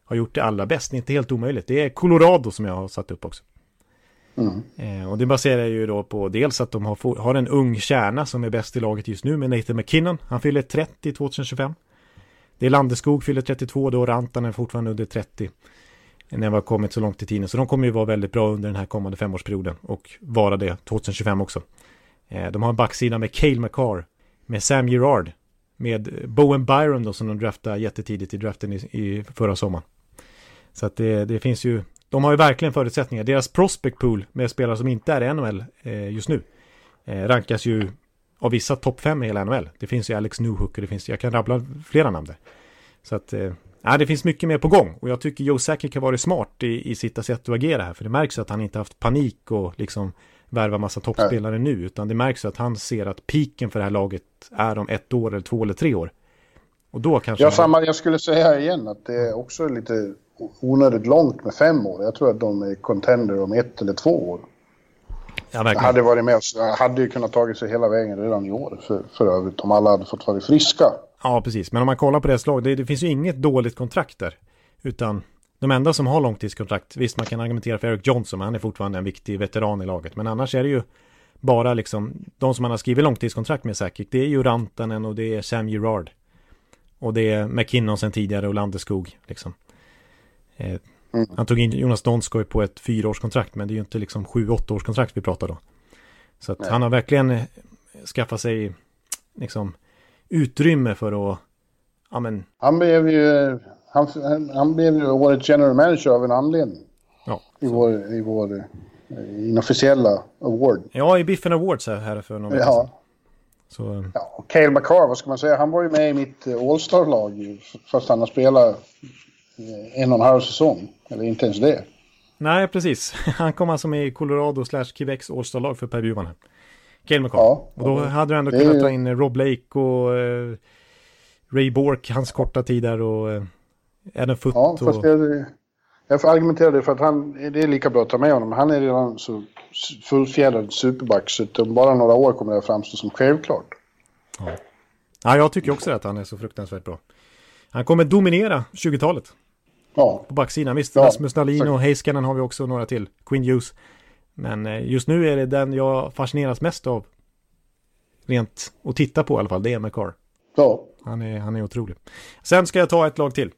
har gjort det allra bäst. Det är inte helt omöjligt. Det är Colorado som jag har satt upp också. Mm. Eh, och det baserar ju då på dels att de har, har en ung kärna som är bäst i laget just nu med Nathan McKinnon. Han fyller 30 2025. Det är Landeskog fyller 32 då, Rantanen fortfarande under 30. När vi har kommit så långt i tiden. Så de kommer ju vara väldigt bra under den här kommande femårsperioden och vara det 2025 också. Eh, de har en backsida med Cale McCarr, med Sam Gerard, med Bowen Byron då som de draftade jättetidigt i draften i, i förra sommaren. Så att det, det, finns ju, de har ju verkligen förutsättningar. Deras prospect pool med spelare som inte är i NHL eh, just nu eh, rankas ju av vissa topp fem i hela NHL. Det finns ju Alex Newhook och det finns, jag kan rabbla flera namn där. Så att, eh, det finns mycket mer på gång och jag tycker Joe Sakic har varit smart i, i sitt sätt att agera här. För det märks att han inte haft panik och liksom värva massa toppspelare nu, utan det märks att han ser att piken för det här laget är om ett år eller två eller tre år. Och då kanske... Ja, samma, jag skulle säga igen att det är också lite onödigt långt med fem år. Jag tror att de är contender om ett eller två år. Ja, verkligen. hade varit med oss, hade ju kunnat tagit sig hela vägen redan i år för, för övrigt om alla hade fått vara friska. Ja, precis. Men om man kollar på deras lag, det, det finns ju inget dåligt kontrakt där. Utan de enda som har långtidskontrakt, visst man kan argumentera för Eric Johnson, men han är fortfarande en viktig veteran i laget. Men annars är det ju bara liksom, de som man har skrivit långtidskontrakt med säkert, det är ju Rantanen och det är Sam Gerard. Och det är McKinnon sen tidigare och Landeskog liksom. Eh, mm. Han tog in Jonas Donskoj på ett fyraårskontrakt, men det är ju inte liksom sju-åtta årskontrakt vi pratar då. Så att Nej. han har verkligen eh, skaffat sig liksom utrymme för att, ja men. Han blev ju han, han blev ju årets general manager av en anledning. Ja. I vår, i vår eh, inofficiella award. Ja, i Biffen Awards här för någon vecka ja. Så... Eh. Ja, Cale McCarr, vad ska man säga? Han var ju med i mitt All-Star-lag fast han har spelat en och en halv säsong. Eller inte ens det. Nej, precis. Han kom alltså med i Colorado slash Quebecs All-Star-lag för Per Bjurman. Cale McCarr. Ja, och då hade du ändå kunnat ju... ta in Rob Lake och uh, Ray Bork, hans korta tid där och uh, Adam Foot Ja, fast och... jag, jag får argumentera det för att han, det är lika bra att ta med honom. Han är redan så fullfjädrad superback så om bara några år kommer det att framstå som självklart. Ja. ja, jag tycker också att han är så fruktansvärt bra. Han kommer dominera 20-talet. Ja. På backsidan. Visst, ja, Rasmus Dahlin och Heiskanen har vi också några till. Quinn Hughes. Men eh, just nu är det den jag fascineras mest av. Rent att titta på i alla fall. Det är McCarr. Ja. Han är, han är otrolig. Sen ska jag ta ett lag till.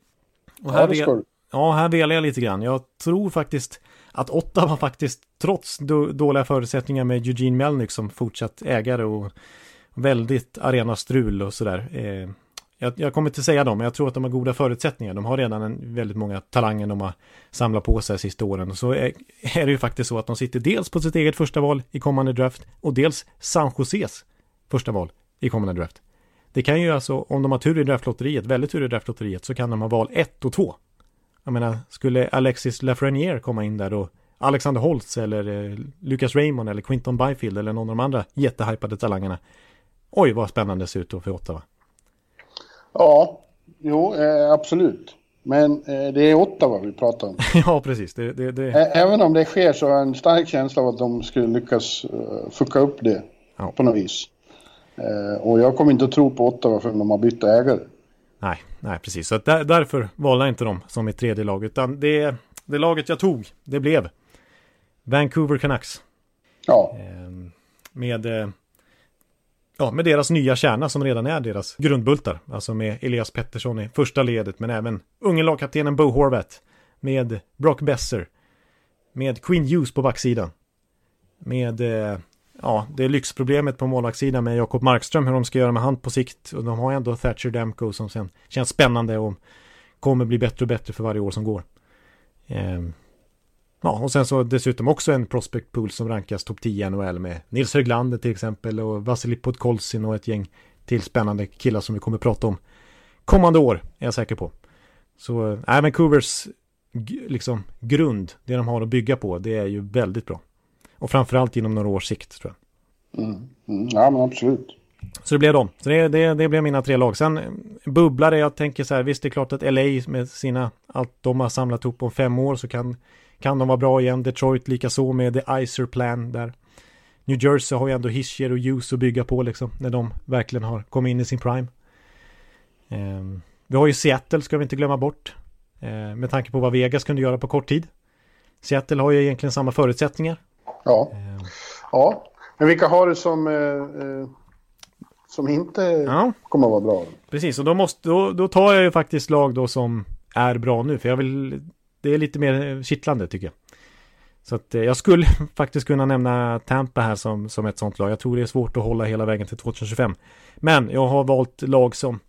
Och här, ja, det ja, här velar jag lite grann. Jag tror faktiskt att Ottawa faktiskt, trots dåliga förutsättningar med Eugene Melnick som fortsatt ägare och väldigt arenastrul och sådär. Eh, jag, jag, kommer inte säga dem, men jag tror att de har goda förutsättningar. De har redan en, väldigt många talanger de har samlat på sig de sista åren. Och så är, är, det ju faktiskt så att de sitter dels på sitt eget första val i kommande draft och dels San Joses första val i kommande draft. Det kan ju alltså, om de har tur i draftlotteriet, väldigt tur i draftlotteriet, så kan de ha val 1 och 2. Jag menar, skulle Alexis Lafreniere komma in där då, Alexander Holtz eller eh, Lucas Raymond eller Quinton Byfield eller någon av de andra jättehypade talangerna. Oj, vad spännande det ser ut då för Ottawa. Ja, jo, eh, absolut. Men eh, det är Ottawa vi pratar om. ja, precis. Det, det, det... Även om det sker så har jag en stark känsla av att de skulle lyckas uh, fucka upp det ja. på något vis. Eh, och jag kommer inte att tro på Ottawa förrän de har bytt ägare. Nej, nej precis. Så där, därför valde jag inte dem som mitt tredje lag. Utan det, det laget jag tog, det blev Vancouver Canucks. Ja. Eh, med, ja, med deras nya kärna som redan är deras grundbultar. Alltså med Elias Pettersson i första ledet, men även unge lagkaptenen Bo Horvat. Med Brock Besser. Med Queen Hughes på backsidan. Med eh, ja, det är lyxproblemet på målvaktssidan med Jakob Markström, hur de ska göra med han på sikt. Och de har ändå Thatcher Demko som sen känns spännande och kommer bli bättre och bättre för varje år som går. Eh, ja, och sen så dessutom också en prospect pool som rankas topp 10 i NHL med Nils Höglander till exempel och Vasili Podkolzin och ett gäng till spännande killar som vi kommer prata om kommande år, är jag säker på. Så, äh, Vancouvers liksom grund, det de har att bygga på, det är ju väldigt bra. Och framförallt inom några års sikt tror jag. Mm. Mm. Ja men absolut. Så det blev de. Så det, det, det blev mina tre lag. Sen bubblare, jag tänker så här, visst det är klart att LA med sina, allt de har samlat ihop om fem år så kan, kan de vara bra igen. Detroit lika så med The Icer Plan där. New Jersey har ju ändå Hischier och Hughes att bygga på liksom, när de verkligen har kommit in i sin prime. Um, vi har ju Seattle, ska vi inte glömma bort. Eh, med tanke på vad Vegas kunde göra på kort tid. Seattle har ju egentligen samma förutsättningar. Ja. Eh, ja. Men vilka har du som, eh, som inte ja, kommer att vara bra? precis. Och då, måste, då, då tar jag ju faktiskt lag då som är bra nu. För jag vill, det är lite mer eh, kittlande tycker jag. Så att eh, jag skulle faktiskt kunna nämna Tampa här som, som ett sånt lag. Jag tror det är svårt att hålla hela vägen till 2025. Men jag har valt lag som...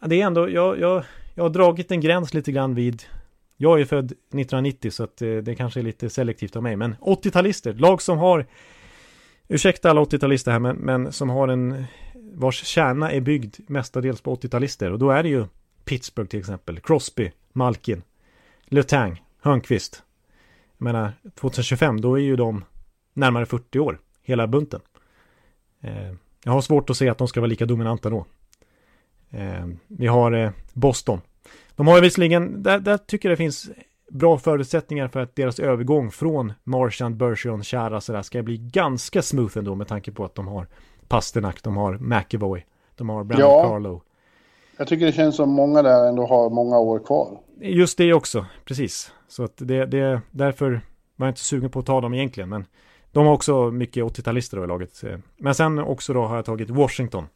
Det är ändå, jag, jag, jag har dragit en gräns lite grann vid... Jag är född 1990 så att eh, det kanske är lite selektivt av mig. Men 80-talister, lag som har... Ursäkta alla 80-talister här men, men som har en... Vars kärna är byggd mestadels på 80-talister. Och då är det ju Pittsburgh till exempel. Crosby, Malkin, Letang, Hörnqvist. Jag menar, 2025 då är ju de närmare 40 år, hela bunten. Eh, jag har svårt att se att de ska vara lika dominanta då. Eh, vi har eh, Boston. De har ju visserligen, där, där tycker jag det finns bra förutsättningar för att deras övergång från Marchand, Bergeron, Chara sådär ska bli ganska smooth ändå med tanke på att de har Pasternak, de har McEvoy, de har Brandon Ja. Carlo. Jag tycker det känns som många där ändå har många år kvar. Just det också, precis. Så att det, det, därför var jag inte sugen på att ta dem egentligen. Men de har också mycket 80-talister då i laget. Men sen också då har jag tagit Washington.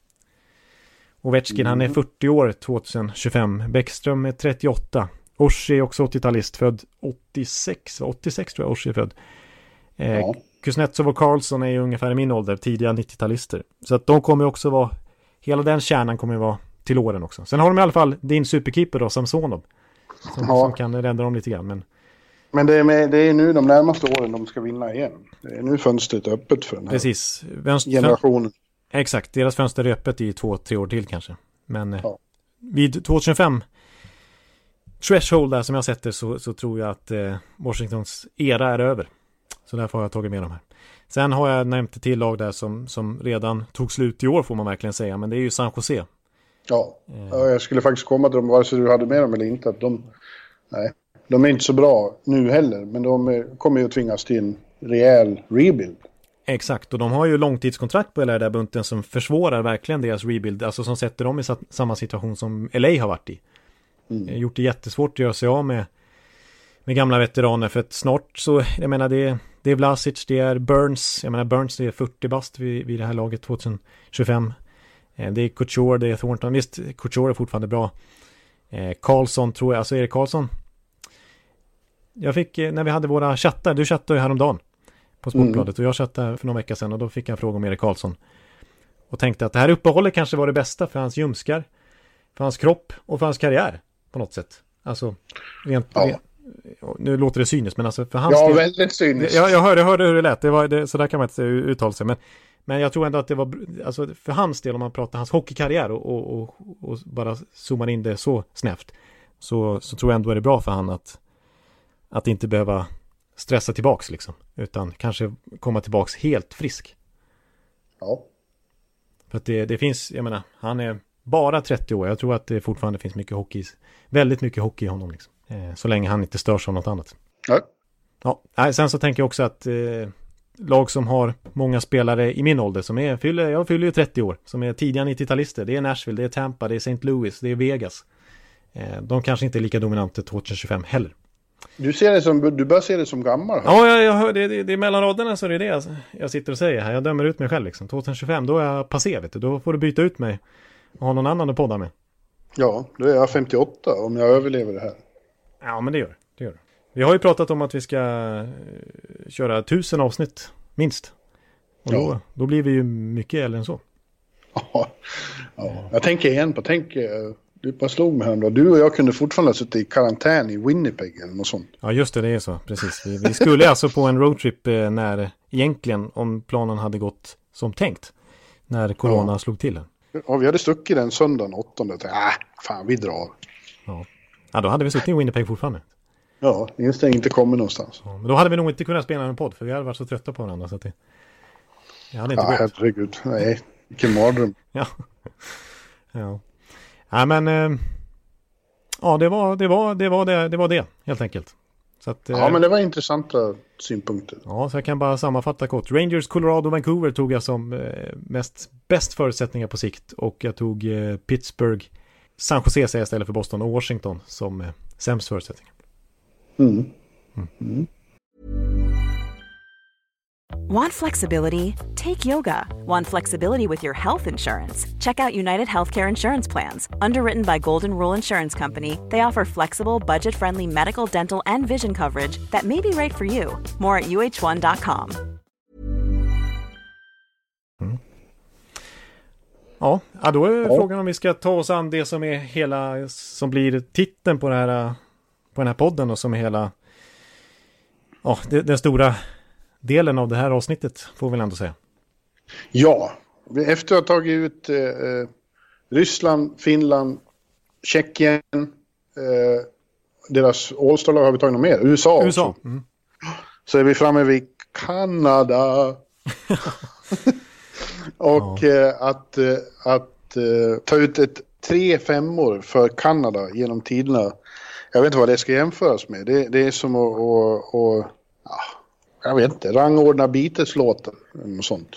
Ovechkin, han är 40 år 2025. Bäckström är 38. Orsi är också 80-talist, född 86. 86 tror jag Orsi är född. Eh, Ja. Kuznetsov och Karlsson är ju ungefär i min ålder, tidiga 90-talister. Så att de kommer också vara, hela den kärnan kommer vara till åren också. Sen har de i alla fall din superkeeper då, Samsonov. Som, Ja. som kan rädda dem lite grann. Men Men det är, med, det är nu de närmaste åren de ska vinna igen. Det är nu fönstret är öppet för den här precis, vänster, generationen. exakt, deras fönster är öppet i två, tre år till kanske. Men eh, Ja. vid 2025 threshold där som jag sätter så, så tror jag att eh, Washingtons era är över. Så därför har jag tagit med dem här. Sen har jag nämnt ett till lag där som, som redan tog slut i år får man verkligen säga. Men det är ju San Jose. Ja. Ja, jag skulle faktiskt komma till dem vare sig du hade med dem eller inte. Att de, nej, de är inte så bra nu heller. Men de kommer ju att tvingas till en rejäl rebuild. Exakt, och de har ju långtidskontrakt på hela den där bunten som försvårar verkligen deras rebuild. Alltså som sätter dem i sa- samma situation som LA har varit i. Eh, Gjort det jättesvårt att göra sig av med, med gamla veteraner för att snart så, jag menar det, det är Vlasic, det är Burns, jag menar Burns det är 40 bast vid, vid det här laget 2025. Eh, Det är Couture, det är Thornton, visst Couture är fortfarande bra. Eh, Karlsson tror jag, alltså Erik Karlsson. Jag fick, eh, när vi hade våra chattar, du chattade ju häromdagen på Sportbladet och jag chattade för någon vecka sedan och då fick jag en fråga om Erik Karlsson. Och tänkte att det här uppehållet kanske var det bästa för hans ljumskar, för hans kropp och för hans karriär på något sätt. Alltså, rent, Ja. rent nu låter det cyniskt men alltså för hans Ja, del. väldigt cyniskt. Jag, jag, hörde, hörde hur det lät, det var, det, så där kan man inte uttala sig. Men, men jag tror ändå att det var, alltså för hans del om man pratar hans hockeykarriär och, och, och, och bara zoomar in det så snävt. Så, så tror jag ändå är det bra för han att, att inte behöva stressa tillbaks liksom. Utan kanske komma tillbaks helt frisk. Ja. För att det, det finns, jag menar, han är bara 30 år. Jag tror att det fortfarande finns mycket hockey, väldigt mycket hockey i honom liksom. Eh, så länge han inte störs av något annat. Ja. Ja, sen så tänker jag också att eh, lag som har många spelare i min ålder som är, fyller, jag fyller ju 30 år, som är tidiga 90-talister. Det är Nashville, det är Tampa, det är St. Louis, det är Vegas. Eh, de kanske inte är lika dominanta 2025 heller. Du, ser det som, du bör se det som gammal. här. Ja, jag, jag hör, det, det, det är mellan raderna så det är det jag, jag sitter och säger här. Jag dömer ut mig själv liksom. 2025, då är jag passé, vet du. Då får du byta ut mig och ha någon annan att podda med. Ja, då är jag 58 om jag överlever det här. Ja, men det gör det. gör det. Vi har ju pratat om att vi ska eh, köra tusen avsnitt, minst. Och då, Ja. då blir vi ju mycket äldre än så. Ja, ja. Jag tänker igen på, tänk, eh, du bara slog mig häromdagen. Du och jag kunde fortfarande suttit i karantän i Winnipeg eller något sånt. Ja, just det, det är så. Precis. Vi, vi skulle alltså på en roadtrip eh, när, egentligen, om planen hade gått som tänkt. När corona Ja. slog till. Ja, vi hade stuckit den söndagen åttonde. Tänkte, äh, fan vi drar. Ja, då hade vi suttit i Winnipeg fortfarande. Ja, instäng inte kommit någonstans. Ja, men då hade vi nog inte kunnat spela en podd, för vi hade varit så trötta på varandra. Så att det, det hade inte Ja, gått. herregud. Nej, vilken mardröm. Ja. ja. Ja, men... Eh, ja, det var det, var, det, var det, det var det, helt enkelt. Så att, eh, Ja, men det var intressanta synpunkter. Ja, så jag kan bara sammanfatta kort. Rangers, Colorado, Vancouver tog jag som eh, mest bäst förutsättningar på sikt. Och jag tog Pittsburgh, San Jose säger jag istället för Boston och Washington som sämst förutsättningar. Mm. Want flexibility? Take yoga. Want flexibility with your health insurance? Check out United Healthcare Insurance Plans. Underwritten by Golden Rule Insurance Company, they offer flexible, budget friendly medical, dental, and vision coverage that may be right for you. More at uh1.com. Ja, ja då är Ja. frågan om vi ska ta oss an det som är hela, som blir titeln på, det här, på den här podden och som är hela, ja, den stora delen av det här avsnittet får vi väl ändå säga. Ja, efter att ha tagit ut eh, eh, Ryssland, Finland, Tjeckien, eh, deras All-star-lag har vi tagit något mer. USA, USA. också. Mm. Så är vi framme vid Kanada. Och eh, att, eh, att eh, ta ut ett tre femmor för Kanada genom tiderna. Jag vet inte vad det ska jämföras med. Det, det är som att, att, att ja, jag vet inte, rangordna Beatles-låten. något sånt.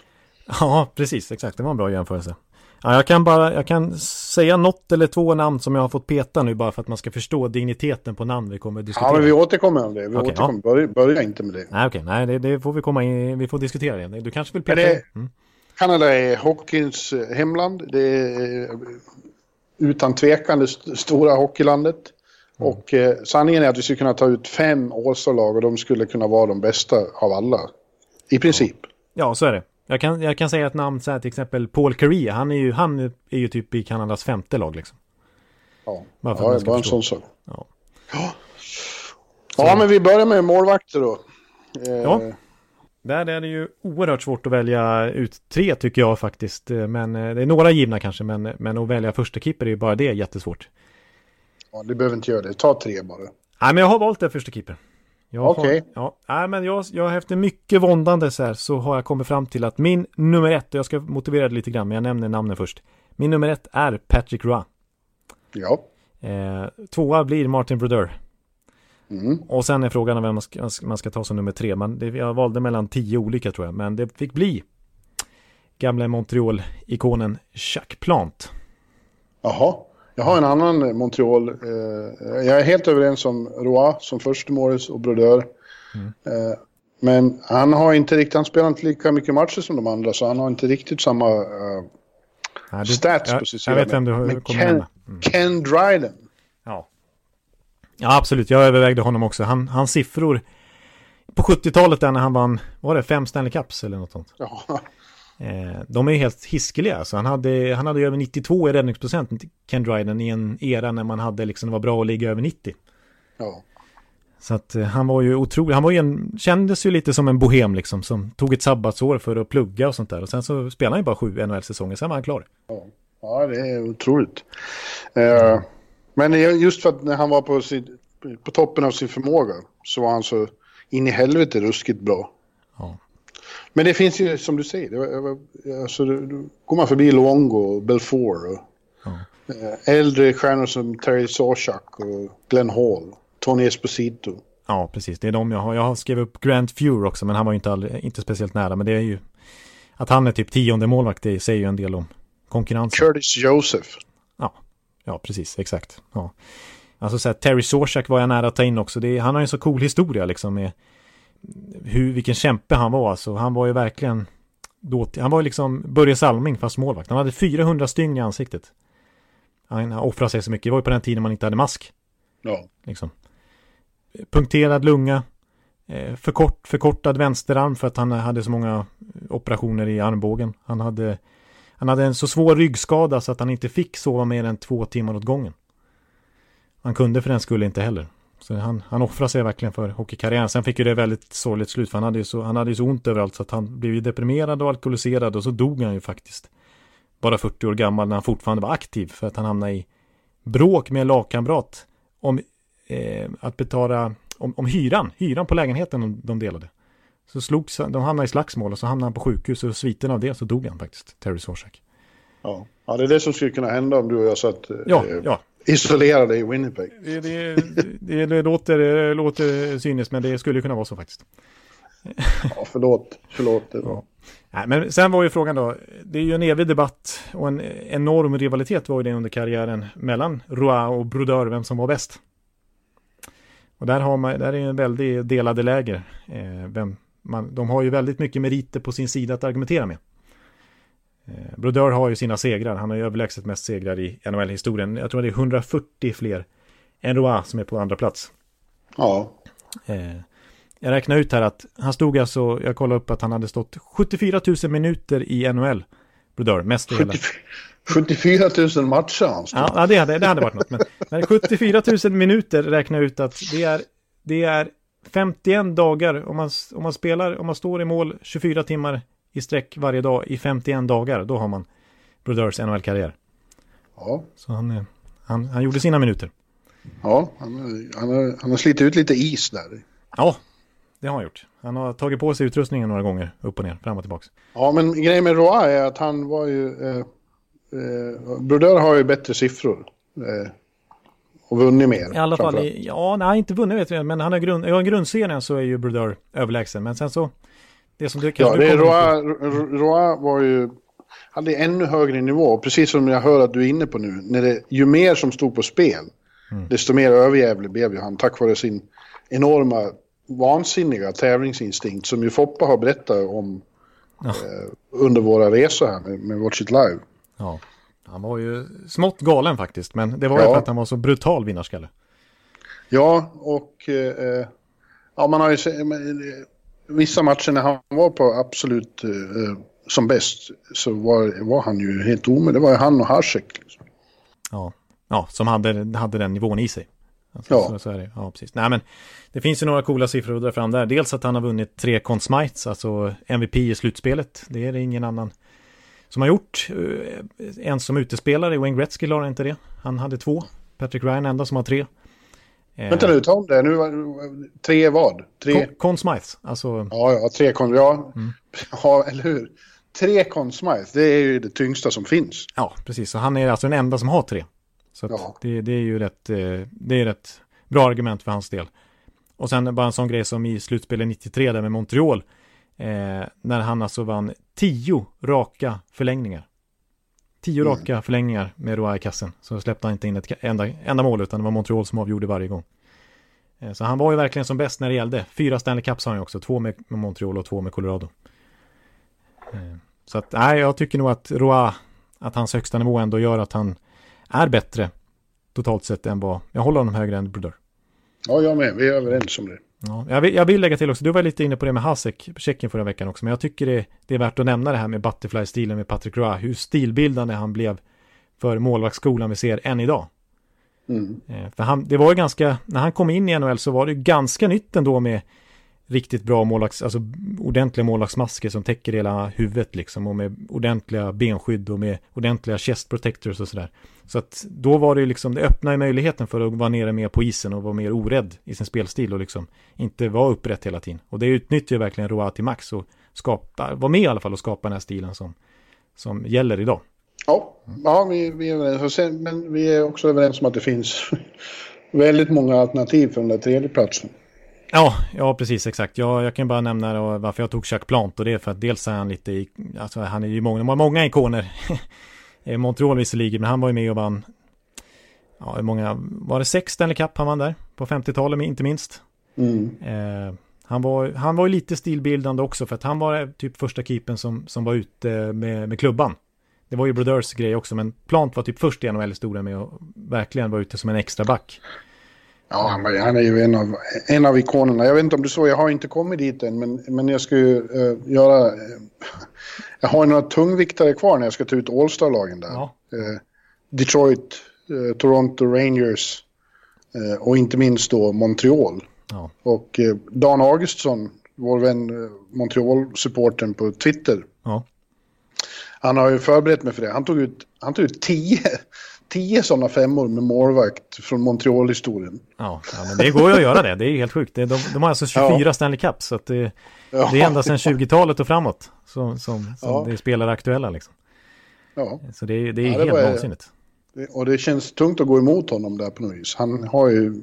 Ja, precis, exakt. Det var en bra jämförelse. Ja, jag kan bara, jag kan säga något eller två namn som jag har fått peta nu bara för att man ska förstå digniteten på namn vi kommer att diskutera. Ja, men vi återkommer om det. Vi Okej, återkommer. Börja, börja inte med det. Nej, okej, nej, det, det får vi komma in, vi får diskutera det. Du kanske vill peta det-? Mm. Kanada är hockeyns eh, hemland. Det är eh, utan tvekan det st- stora hockeylandet. Mm. Och eh, sanningen är att vi skulle kunna ta ut fem All-star-lag och de skulle kunna vara de bästa av alla. I princip. Ja, så är det. Jag kan, jag kan säga ett namn så här till exempel Paul Curry. Han är ju, han är ju typ i Kanadas femte lag liksom. Ja, Bara ja var en sån sak. Ja. Ja. ja, men vi börjar med målvakter då. Eh, Ja. Där är det ju oerhört svårt att välja ut tre tycker jag faktiskt. Men eh, det är några givna kanske, men, men att välja första keeper är ju bara det jättesvårt. Ja, du behöver inte göra det. Ta tre bara. Nej, men jag har valt det första keeper. Okej. Ja, nej, men jag, jag efter mycket våndande så här så har jag kommit fram till att min nummer ett, och jag ska motivera det lite grann, men jag nämner namnen först. Min nummer ett är Patrick Roy. Ja. Eh, tvåa blir Martin Brodeur. Mm. Och sen är frågan vem man ska, man ska ta som nummer tre. Man, det, jag valde mellan tio olika tror jag, men det fick bli gamla Montreal-ikonen Jacques Plant. Jaha. Jag har en annan eh, Montreal. Eh, jag är helt överens om Roy som första målis och Brodeur. Mm. Eh, men han har inte riktigt, han spelar inte lika mycket matcher som de andra så han har inte riktigt samma Nej, du- stats jag, på sin jag vet vem du Men kommer Ken. Mm. Ken Dryden. Ja. ja, absolut. Jag övervägde honom också. Han, hans siffror på 70-talet där när han vann, var det, fem Stanley Cups eller något sånt. Ja, Eh, de är helt hiskeliga. Alltså, han, hade, han hade över 92 i räddningsprocent, Ken Dryden, i en era när man hade liksom, det var bra att ligga över 90. ja. Så att eh, han var ju otrolig. Han var ju en, kändes ju lite som en bohem liksom, som tog ett sabbatsår för att plugga och sånt där. Och sen så spelade han ju bara sju NHL-säsonger, sen var han klar. ja, det är otroligt. Eh, men just för att när han var på, sin, på toppen av sin förmåga så var han så in i helvete ruskigt bra. Men det finns ju, som du säger, det alltså, då går man förbi Luongo och Belfour och Ja. eh, äldre stjärnor som Terry Sawchuk och Glenn Hall, Tony Esposito. ja, precis. Det är de jag har. Jag har skrivit upp Grant Fuhr också, men han var ju inte, all, inte speciellt nära. Men det är ju att han är typ tionde målvakt, det säger ju en del om konkurrensen. Curtis Joseph. Ja, ja precis, exakt. Ja. Alltså så här, Terry Sawchuk var jag nära att ta in också. Det, han har ju en så cool historia liksom med hur, vilken kämpe han var. Alltså, han var ju verkligen, då, han var ju liksom Börje Salming fast målvakt. Han hade 400 stygn i ansiktet. Han offrade sig så mycket. Det var ju på den tiden man inte hade mask. Ja. Liksom. Punkterad lunga. Eh, förkort, förkortad vänsterarm för att han hade så många operationer i armbågen. Han hade, han hade en så svår ryggskada så att han inte fick sova mer än två timmar åt gången. Han kunde för den skulle inte heller. Så han, han offrade sig verkligen för hockeykarriären. Sen fick ju det väldigt sorgligt slut för han hade ju så, han hade ju så ont överallt så att han blev ju deprimerad och alkoholiserad och så dog han ju faktiskt. Bara 40 år gammal när han fortfarande var aktiv för att han hamnade i bråk med en lagkamrat om eh, att betala om, om hyran, hyran på lägenheten de, de delade. Så slogs de hamnade i slagsmål och så hamnade han på sjukhus och sviten av det så dog han faktiskt, Terry Sawchuk. Ja. ja, det är det som skulle kunna hända om du och jag satt eh, Ja, ja. Isolerade i Winnipeg. Det, det, det, det låter, det låter cyniskt men det skulle kunna vara så faktiskt. Ja, förlåt. Förlåt. Nej, men sen var ju frågan då, det är ju en evig debatt och en enorm rivalitet var ju det under karriären mellan Roa och Brodeur, vem som var bäst. Och där, har man, där är en väldigt delade läger. Eh, vem man, de har ju väldigt mycket meriter på sin sida att argumentera med. Eh, Brodeur har ju sina segrar, han har ju överlägset mest segrar i NHL-historien. Jag tror det är 140 fler än Roa som är på andra plats. Ja. Eh, jag räknar ut här att han stod alltså, jag kollade upp att han hade stått 74 000 minuter i NHL. Brodeur, mest i hela. 74 000 matcher han stod. Ja, det hade, det hade varit något. Men, men 74 000 minuter räknar ut att det är, det är 51 dagar om man, om man spelar, om man står i mål 24 timmar i sträck varje dag i 51 dagar, då har man Brodeurs NHL-karriär. Ja. Så han, han, han gjorde sina minuter. Ja, han, han, har, han har slitit ut lite is där. Ja, det har han gjort. Han har tagit på sig utrustningen några gånger, upp och ner, fram och tillbaka. Ja, men grejen med Roa är att han var ju... Eh, eh, Brodeur har ju bättre siffror. Eh, och vunnit mer. I alla fall, i, ja, nej, inte vunnit vet jag, men han har grund, ja, grundserien så är ju Brodeur överlägsen. Men sen så, det som du Ja, det är Roa, Roa var ju, hade ännu högre nivå. Precis som jag hör att du är inne på nu. När det, ju mer som stod på spel, mm. desto mer överjävlig blev ju han tack vare sin enorma vansinniga tävlingsinstinkt som ju Foppa har berättat om ja. eh, under våra resor här med, med Watch It Live. Ja, han var ju smått galen faktiskt, men det var ju för att han var så brutal vinnarskalle. Ja, och eh, ja, man har ju sett, vissa matcher när han var på absolut eh, som bäst så var, var han ju helt omöjlig. Det var ju han och Hasek. Liksom. Ja. ja, som hade, hade den nivån i sig. Alltså, ja. Så, så, är det. Ja, precis. Nej, men det finns ju några coola siffror att dra fram där. Dels att han har vunnit tre Conn Smites, alltså MVP i slutspelet. Det är det ingen annan som har gjort. Eh, en som utespelare, Wayne Gretzky la inte det. Han hade två. Patrick Ryan enda som har tre. Eh, Vänta nu, ta om det. Nu, tre vad? Tre... Conn Smites, alltså... Ja, ja, tre Conn, ja. Mm. ja, eller hur? Tre Conn Smites, det är ju det tyngsta som finns. Ja, precis. Så han är alltså den enda som har tre. Så ja. det, det, är ju rätt, eh, det är rätt bra argument för hans del. Och sen bara en sån grej som i slutspelet 93 där med Montreal. Eh, när han alltså vann tio raka förlängningar. Tio mm. raka förlängningar med Roa i kassen. Så släppte han inte in ett enda, enda mål utan det var Montreal som avgjorde varje gång. Eh, så han var ju verkligen som bäst när det gällde. Fyra Stanley Cups har han ju också. Två med, Montreal och två med Colorado. Eh, så att, nej, jag tycker nog att Roa, att hans högsta nivå ändå gör att han är bättre totalt sett än vad, jag håller honom högre än Brodeur. Ja, jag med, vi är överens om det. Ja, jag, vill, jag vill lägga till också, du var lite inne på det med Hasek, Tjeckien förra veckan också, men jag tycker det, det är värt att nämna det här med Butterfly-stilen med Patrick Roy, hur stilbildande han blev för målvaktsskolan vi ser än idag. Mm. Eh, för han, det var ju ganska, när han kom in i NHL så var det ganska nytt ändå med riktigt bra målvakts, alltså ordentliga målvaktsmasker som täcker hela huvudet liksom och med ordentliga benskydd och med ordentliga chest protectors och sådär. Så att då var det liksom, det öppnade möjligheten för att vara nere mer på isen och vara mer orädd i sin spelstil och liksom inte vara upprätt hela tiden. Och det utnyttjar ju verkligen Roa till max och skapa, var med i alla fall och skapa den här stilen som, som gäller idag. Ja, ja vi, vi är överens. Men vi är också överens om att det finns väldigt många alternativ för den där tredje platsen. Ja, ja precis exakt. Jag, jag kan bara nämna varför jag tog Chuck Plant och det är för att dels är han lite i, alltså han är ju många, de har många ikoner. Montreal visserligen, men han var ju med och vann, ja hur många, var det sex Stanley Cup han vann där? På 50-talet inte minst. Mm. Eh, han, var, han var ju lite stilbildande också för att han var typ första keepen som, som var ute med, med klubban. Det var ju Brodeurs grej också, men Plant var typ först i NHL-historien med att verkligen vara ute som en extra back. Ja, han, han är ju en av, en av ikonerna. Jag vet inte om du såg, jag har inte kommit dit än, men, men jag ska ju uh, göra... Uh, jag har några tungviktare kvar när jag ska ta ut All-Star-lagen där. Ja. Uh, Detroit, Toronto Rangers och inte minst då Montreal. Ja. Och Dan Augustsson, vår vän Montreal-supporten på Twitter. Ja. Han har ju förberett mig för det. Han tog ut, han tog ut tio tio sådana femmor med målvakt från Montreal-historien. Ja, ja, men det går ju att göra det. Det är helt sjukt. De, de har alltså 24 ja. Stanley Cups. Så det, ja. det är ända sedan 20-talet och framåt som, som, som ja. det är spelare aktuella. Liksom. Ja. Så det, det är helt var, vansinnigt. Och det känns tungt att gå emot honom där på något vis. Han har ju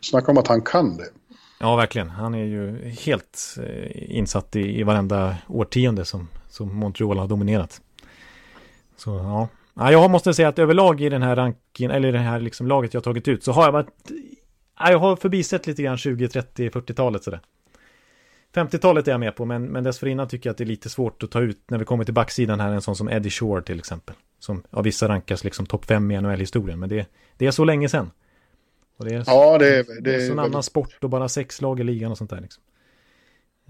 snackat om att han kan det. Ja, verkligen. Han är ju helt eh, insatt i, i varenda årtionde som, som Montreal har dominerat. Så ja. Ja, jag måste säga att överlag i den här ranken, eller i det här liksom laget jag tagit ut, så har jag varit, ja, jag har förbisett lite grann 20, 30, 40-talet sådär. 50-talet är jag med på, men, men dessförinnan tycker jag att det är lite svårt att ta ut när vi kommer till backsidan här, en sån som Eddie Shore till exempel. Som av vissa rankas liksom topp 5 i NHL-historien, men det, det är så länge sedan. Och det är, Ja, det, det, det är en väldigt- annan sport och bara sex lag i ligan och sånt där liksom.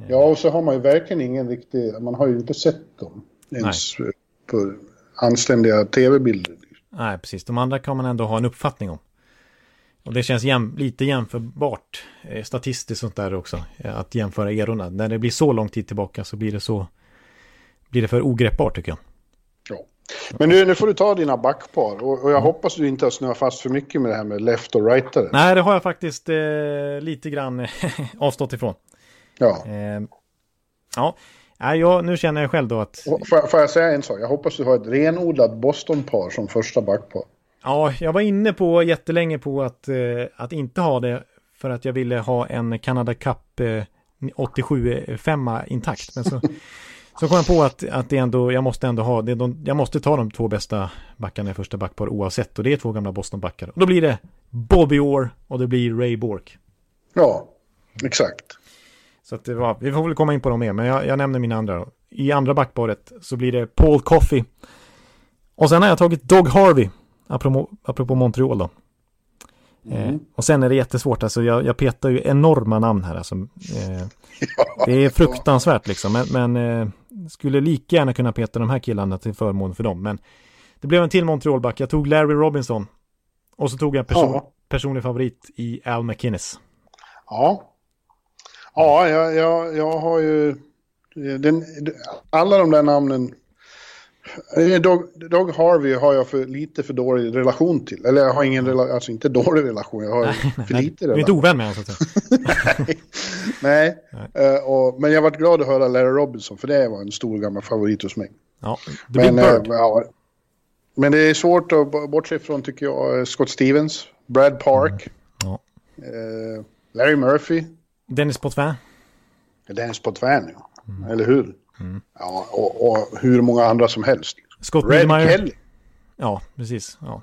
Ja, och så har man ju verkligen ingen riktig, man har ju inte sett dem ens på anständiga tv-bilder. Nej, precis. De andra kan man ändå ha en uppfattning om. Och det känns jäm, lite jämförbart eh, statistiskt sånt där också. eh, Att jämföra erorna. När det blir så lång tid tillbaka så blir det så... Blir det för ogreppbart tycker jag. Ja. Men nu, nu får du ta dina backpar och, och jag hoppas du inte har snöat fast för mycket med det här med left och rightare. Nej, det har jag faktiskt eh, lite grann avstått ifrån. Ja. Eh, ja, Nej, jag, nu känner jag själv då att... Får, jag- får jag säga en sak? Jag hoppas du har ett renodlat Boston-par som första backpar. Ja, jag var inne på jättelänge på att, eh, att inte ha det för att jag ville ha en Canada Cup eh, 87-5 intakt. Men så, så kom jag på att, att det ändå, jag måste ändå ha, det, de, jag måste ta de två bästa backarna i första backpar oavsett. Och det är två gamla Boston-backar. Och då blir det Bobby Orr och det blir Ray Bork. Ja, exakt. Så att det var, vi får väl komma in på dem mer, men jag, jag nämner mina andra då. I andra backparet så blir det Paul Coffey. Och sen har jag tagit Dog Harvey, apropå, apropå Montreal då. Eh, och sen är det jättesvårt, alltså jag, jag petar ju enorma namn här alltså. Eh, det är fruktansvärt liksom, men, men eh, skulle lika gärna kunna peta de här killarna till förmån för dem. Men det blev en till Montreal-back, jag tog Larry Robinson. Och så tog jag person, Ja. personlig favorit i Al McInnes. Ja. Ja, jag, jag, jag har ju... Den, alla de där namnen... Eh, Dog, Dog Harvey har jag för, lite för dålig relation till. Eller jag har ingen relation, alltså inte dålig relation, jag har för lite Du är inte relation. ovän med honom så att säga. Nej, Eh, och, men jag varit glad att höra Larry Robinson, för det var en stor gammal favorit hos mig. Ja, det Men, eh, Bird. ja, men det är svårt att bortse ifrån, tycker jag, Scott Stevens, Brad Park, Ja. eh, Larry Murphy, Dennis Potvin. Dennis Potvin, ja. Eller hur? Ja, och, och hur många andra som helst. Scott Red Niedermayer. Kelly. Ja, precis. Ja.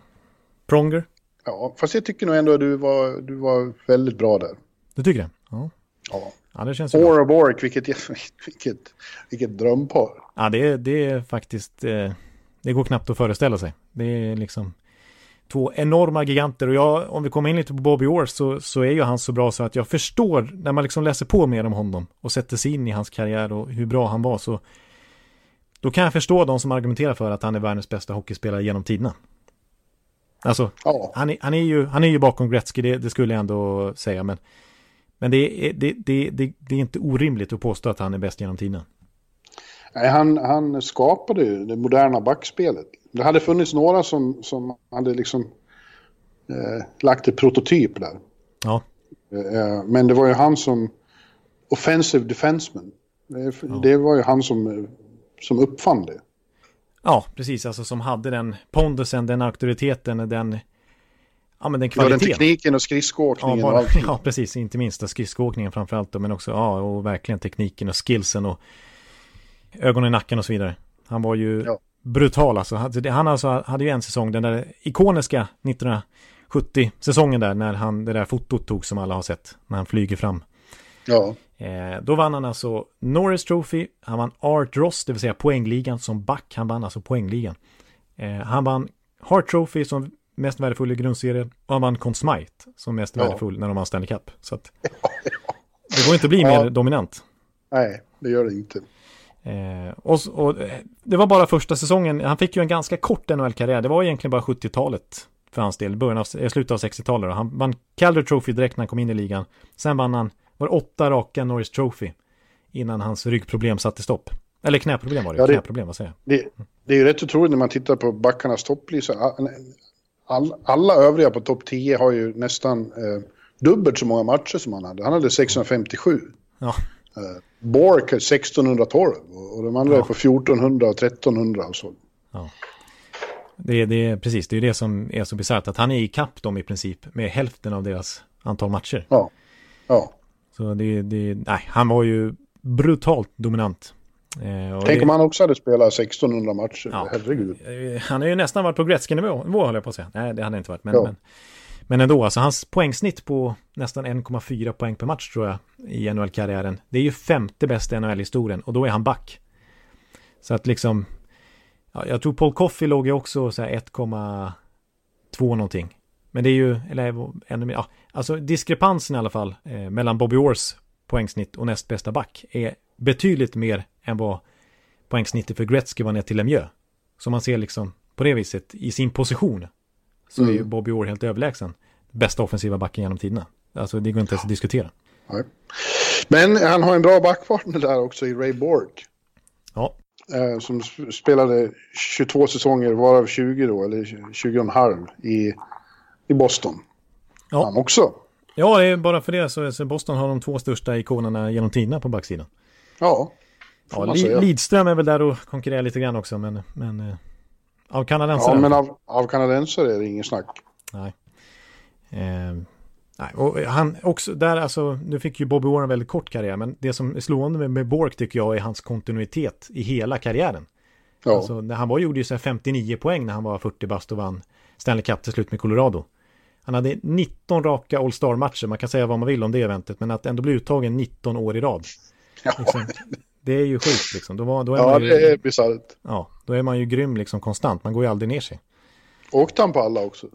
Pronger. Ja, fast jag tycker nog ändå att du var, du var väldigt bra där. Du tycker det? Ja. Ja. Ja, det känns. Ora Bork, vilket, vilket, vilket drömpar. Ja, det är, det är faktiskt... Eh, det går knappt att föreställa sig. Det är liksom två enorma giganter. Och jag, om vi kommer in lite på Bobby Orr så, så är ju han så bra så att jag förstår när man liksom läser på mer om honom och sätter sig in i hans karriär och hur bra han var så då kan jag förstå de som argumenterar för att han är världens bästa hockeyspelare genom tiderna. Alltså, Ja, han är, han är, ju, han är ju bakom Gretzky, det, det skulle jag ändå säga. Men, men det, är, det, det, det, det är inte orimligt att påstå att han är bäst genom tiden. Nej, han, han skapade ju det moderna backspelet. Det hade funnits några som, som hade liksom eh, lagt ett prototyp där. Ja, Eh, men det var ju han som... Offensive defenseman. Det, det var ju han som, eh, som uppfann det. ja precis. Alltså som hade den pondusen, den auktoriteten, den, ja, men den Det var den kvaliteten. tekniken och Ja, skridskoåkningen och bara, allt. ja, precis. Inte minst skridskoåkningen framförallt. då, Men också, ja, och verkligen tekniken och skillsen och ögon i nacken och så vidare. Han var ju Ja. Brutal alltså. Han alltså hade ju en säsong, den där ikoniska 1970-säsongen där, när han, det där fotot tog som alla har sett, när han flyger fram. Ja, Eh, då vann han alltså Norris Trophy, han vann Art Ross, det vill säga poängligan som back, han vann alltså poängligan. Eh, han vann Hart Trophy som mest värdefull i grundserien och han vann Conn Smythe som mest Ja. värdefull när de vann Stanley Cup. Så att, det går inte att bli Ja. mer dominant. nej, det gör det inte. Eh, och, och eh, det var bara första säsongen, han fick ju en ganska kort NHL-karriär, det var egentligen bara 70-talet för hans del, början av, eh, slutet av 60-talet. då. Han vann Calder Trophy direkt när han kom in i ligan. Sen vann han, var det åtta raka Norris Trophy innan hans ryggproblem satte stopp. Eller knäproblem var det, Ja, det- knäproblem, vad säger jag? Det, det är ju rätt otroligt när man tittar på backarnas topplista. All, all, alla övriga på topp 10 har ju nästan eh, dubbelt så många matcher som han hade. Han hade 657. Ja, Bork är 1612 och de andra Ja. är på 1400 och 1300 och så. det, är- det är precis, det är ju det som är så bisarrt, att han är i kapp dem i princip med hälften av deras antal matcher. Ja, ja. Så det, det, nej, han var ju brutalt dominant. Eh, Tänk det, om han också hade spelat 1600 matcher, ja, herregud. Eh, han har ju nästan varit på Gretzky-nivå, höll jag på att säga. Nej, det hade han inte varit. Men, ja. men, men ändå, alltså hans poängsnitt på nästan 1,4 poäng per match tror jag i NHL-karriären. Det är ju femte bästa NHL-historien och då är han back. Så att liksom, ja, jag tror Paul Coffey låg ju också så här 1,2 någonting. Men det är ju, eller ännu mer, ja, alltså diskrepansen i alla fall eh, mellan Bobby Orrs poängsnitt och näst bästa back är betydligt mer än vad poängsnittet för Gretzky var ner till Lemieux. Så man ser liksom på det viset i sin position så mm. är ju Bobby Orr helt överlägsen bästa offensiva backen genom tiderna. Alltså det går inte ens att diskutera. Nej. Men han har en bra backpartner där också i Ray Bork. Ja. Eh, som spelade 22 säsonger, varav 20 då, eller 20,5 i, i Boston. Ja. Han också. Ja, det är bara för det så, så Boston har de två största ikonerna genom tiderna på backsidan. Ja. Ja, Lidström är väl där och konkurrerar lite grann också, men, men eh, av kanadensare. Ja, men av, av kanadensare är det ingen snack. Nej. Eh, nej. Och han också, där alltså, nu fick ju Bobby Warren en väldigt kort karriär, men det som är slående med, med Bork tycker jag är hans kontinuitet i hela karriären. Ja. Alltså, han var, gjorde ju så 59 poäng när han var 40 bast och vann Stanley Cup till slut med Colorado. Han hade 19 raka All Star-matcher, man kan säga vad man vill om det eventet, men att ändå bli uttagen 19 år i rad. Ja. Liksom, det är ju sjukt liksom. Då, var, då är ja, man ju, det är bisarrt. Ja, då är man ju grym liksom konstant. Man går ju aldrig ner sig. Åkte han på alla också?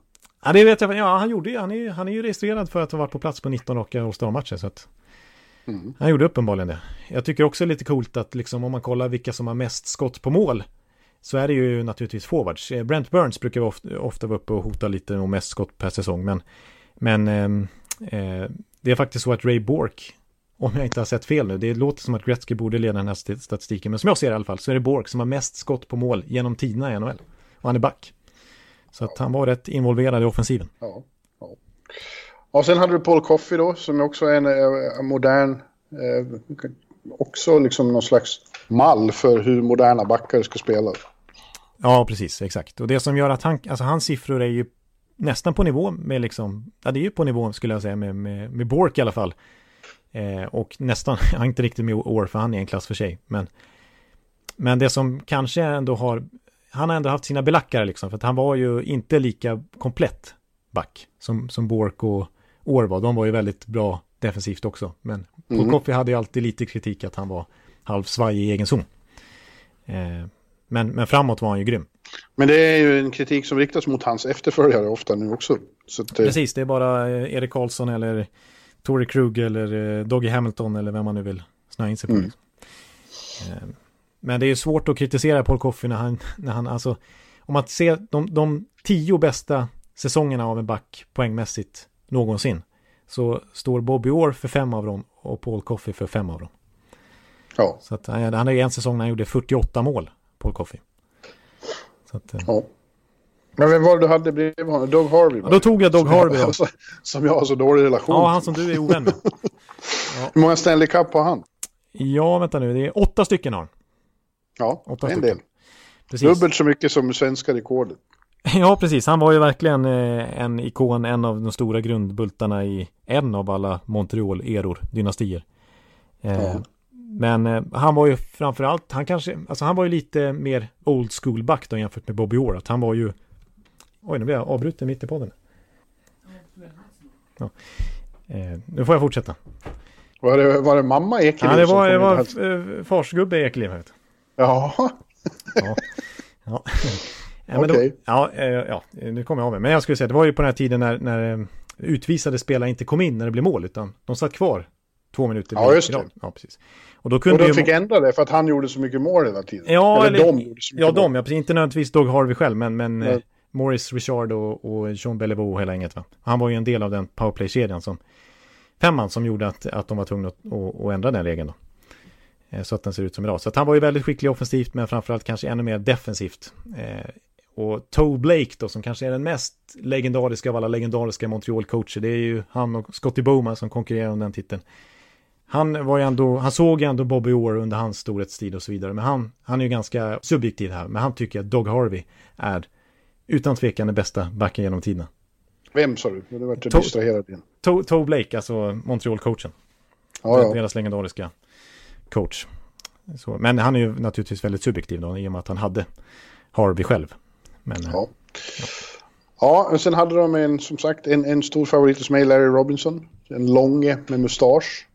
Ja, det vet jag. Ja, han gjorde. Han är, han är ju registrerad för att ha varit på plats på 19 raka All-Star-matcher. Så att mm. han gjorde uppenbarligen det. Jag tycker också det är lite coolt att liksom om man kollar vilka som har mest skott på mål så är det ju naturligtvis forwards. Eh, Brent Burns brukar ofta, ofta vara uppe och hota lite om mest skott per säsong. Men, men eh, eh, det är faktiskt så att Ray Bork om jag inte har sett fel nu, det låter som att Gretzky borde leda den här statistiken, men som jag ser det i alla fall så är det Bork som har mest skott på mål genom tiderna i NHL. Och han är back. Så att han var rätt involverad i offensiven. Ja, ja. Och sen hade du Paul Coffey då, som också är en, en modern, eh, också liksom någon slags mall för hur moderna backar ska spela. Ja, precis, exakt. Och det som gör att han, alltså hans siffror är ju nästan på nivå med liksom, ja det är ju på nivå skulle jag säga med, med, med Bork i alla fall. Eh, och nästan, inte riktigt med år för han är en klass för sig. Men, men det som kanske ändå har, han har ändå haft sina belackare liksom. För att han var ju inte lika komplett back som, som Bork och År var. De var ju väldigt bra defensivt också. Men mm. Hade ju alltid lite kritik att han var halvsvaj i egen zon. Eh, men, men framåt var han ju grym. Men det är ju en kritik som riktas mot hans efterföljare ofta nu också. Att, Precis, det är bara eh, Erik Karlsson eller Tory Krug eller eh, Doggy Hamilton eller vem man nu vill snöa in sig på. Mm. Eh, men det är svårt att kritisera Paul Coffey när han, när han alltså, om man ser de, de tio bästa säsongerna av en back poängmässigt någonsin, så står Bobby Orr för fem av dem och Paul Coffey för fem av dem. Ja. Så att han hade en säsong när han gjorde 48 mål, Paul Coffey. Så att, eh, ja. Men vem var det du hade bredvid honom? Doug Harvey? Ja, då tog jag Doug Harvey. Jag, som jag har så dålig relation Ja, han som du är ovän med. Ja. Hur många Stanley Cup har han? Ja, vänta nu. Det är åtta stycken har han. Ja, åtta en stycken. del. Precis. Dubbelt så mycket som svenska rekordet. Ja, precis. Han var ju verkligen eh, en ikon, en av de stora grundbultarna i en av alla Montreal-eror, dynastier. Eh, ja. Men eh, han var ju framförallt, han kanske, alltså han var ju lite mer old school back då jämfört med Bobby Orr. Att han var ju Oj, nu blir jag avbruten mitt i podden. Ja. Nu får jag fortsätta. Var det, var det mamma Ekeliv Ja, det var, det var farsgubbe Ekeliv. Ja. ja. ja. ja, okay. ja, eh, ja, nu kommer jag av mig. Men jag skulle säga, det var ju på den här tiden när, när eh, utvisade spelare inte kom in när det blev mål, utan de satt kvar två minuter. Ja, just det. Ja, precis. Och, då kunde och de fick ändra det för att han gjorde så mycket mål hela tiden. Ja, eller, eller de gjorde så mycket Ja, de, ja, precis. Inte nödvändigtvis Doug Harvey själv, men, men Nej. Morris Richard och, och Jean Beliveau och hela gänget va. Han var ju en del av den powerplay-kedjan som femman som gjorde att, att de var tvungna att, att, att ändra den regeln då. Eh, så att den ser ut som idag. Så att han var ju väldigt skicklig offensivt men framförallt kanske ännu mer defensivt. Eh, och Toe Blake då som kanske är den mest legendariska av alla legendariska Montreal-coacher. Det är ju han och Scotty Bowman som konkurrerar om den titeln. Han var ju ändå, han såg ju ändå Bobby Orr under hans storhetstid och så vidare. Men han, han är ju ganska subjektiv här. Men han tycker att Doug Harvey är utan tvekan den bästa backen genom tiderna. Vem sa du? Du vart distraherad igen. Toe Blake, alltså Montreal-coachen. Ja, ja. Deras legendariska coach. Så, men han är ju naturligtvis väldigt subjektiv då, i och med att han hade Harvey själv. Men, eh, Ja. Ja, och sen hade de en, som sagt, en, en stor favorit hos mig, Larry Robinson. En långe med mustasch.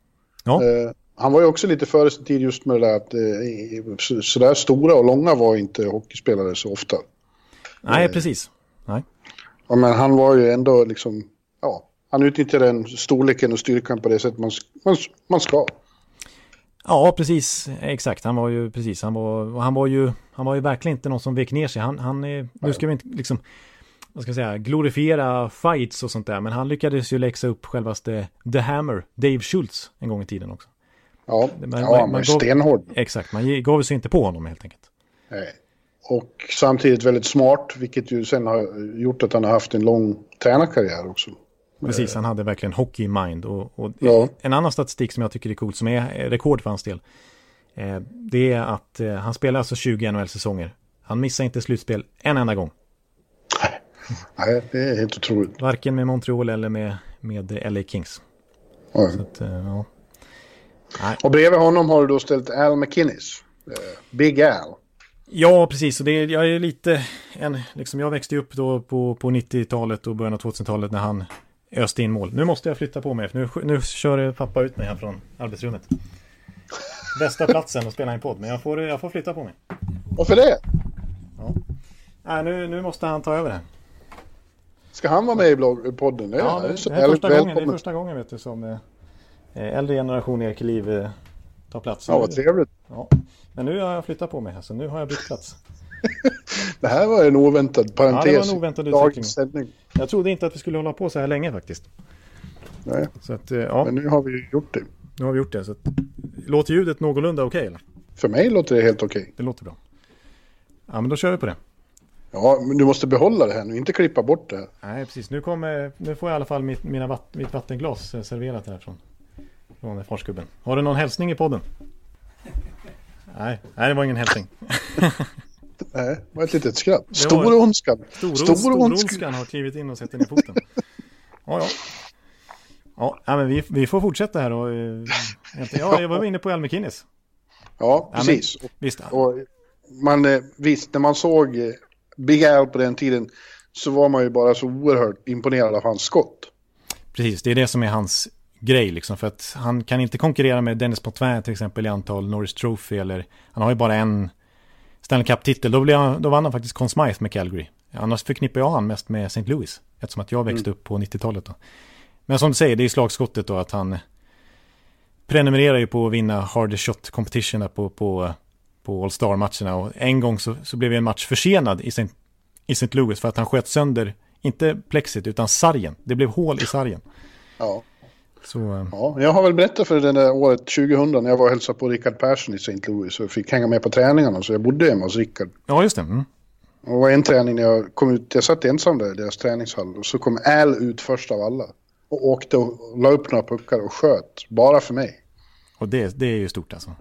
ja, Eh, han var ju också lite före sin tid just med det där att eh, så, sådär stora och långa var inte hockeyspelare så ofta. nej precis. Nej. Ja, men han var ju ändå liksom, ja, han utnyttjade den storleken och styrkan på det sätt man, man, man ska. Ja, precis. Exakt. Han var ju precis. Han var, han var ju, han var ju verkligen inte någon som vek ner sig. Han, han är, nu ska vi inte liksom, vad ska jag säga, glorifiera fights och sånt där. Men han lyckades ju läxa upp självaste The Hammer, Dave Schultz, en gång i tiden också. Ja, Men- ja man- han var man stenhård. Exakt, man gav sig inte på honom helt enkelt. Nej. Och samtidigt väldigt smart, vilket ju sen har gjort att han har haft en lång tränarkarriär också. Precis, han hade verkligen hockey mind. Och, och Ja. En annan statistik som jag tycker är cool, som är rekord för hans del, eh, det är att eh, han spelar alltså 20 NHL-säsonger. Han missar inte slutspel en enda gång. Nej, det är helt otroligt. Varken med Montreal eller med, med LA Kings. Ja. Så att, eh, ja. Och bredvid honom har du då ställt Al McInnes. Eh, Big Al. ja, precis. Och det är, jag är lite en, liksom jag växte upp då på, på 90-talet och början av 2000-talet när han öste in mål. Nu måste jag flytta på mig, för nu, nu kör pappa ut mig här från arbetsrummet. Bästa platsen att spela en podd, men jag får, jag får flytta på mig. Varför det? Nej, nu, nu måste han ta över det. Ska han vara med i blogg, podden? Ja, det det, är här första gången, det är välkommen. första gången vet du, som eh, äldre generation Ekeliv eh, tar plats. Ja, vad trevligt. Ja. Men nu har jag flyttat på mig här, så nu har jag bytt plats. Det här var en oväntad parentes. Ja, det var en oväntad utveckling. Jag trodde inte att vi skulle hålla på så här länge faktiskt. Nej, Så att, eh, ja, men nu har vi gjort det. nu har vi gjort det. Så att, låter ljudet någorlunda okej eller? För mig låter det helt okej. Det låter bra. Ja, men då kör vi på det. Ja, men du måste behålla det här nu, inte klippa bort det. Nej, precis. Nu, kommer, nu får jag i alla fall mitt, mina vatt, mitt vattenglas eh, serverat här från, från Forsgubben. Har du någon hälsning i podden? Nej, nej det var ingen hälsning. Nej, det var ett litet skratt. var- Storonskan. Stor. Storonskan har klivit in och sätter ner foten. Ja, ja. Ja, ja men vi, vi får fortsätta här och... eh, Ja, jag var inne på Al McInnes. Ja, men- precis. Visst, Och man, eh, visst, när man såg eh, Big Al på den tiden så var man ju bara så oerhört imponerad av hans skott. precis. Det är det som är hans grej liksom. För att han kan inte konkurrera med Dennis Potvin till exempel i antal Norris Trophy eller... Han har ju bara en Stanley Cup-titel. Då, han, då vann han faktiskt Conn Smythe med Calgary. Annars förknippar jag han mest med St. Louis. Eftersom att jag växte upp på 90-talet då. Men som du säger, det är slagskottet då att han prenumererar ju på att vinna hard shot competition på, på, på All Star-matcherna. Och en gång så, så blev en match försenad i St. i St. Louis för att han sköt sönder, inte plexit, utan sargen. Det blev hål i sargen. Ja. Så, eh, ja, jag har väl berättat för det där året 2000 när jag var och hälsade på Rickard Persson i St. Louis och fick hänga med på träningarna så jag bodde hemma hos Rickard. ja, just det. Mm. Och var en träning när jag kom ut, jag satt ensam där i deras träningshall och så kom Al ut först av alla. Och åkte och la upp några puckar och sköt, bara för mig. Och det, det är ju stort alltså.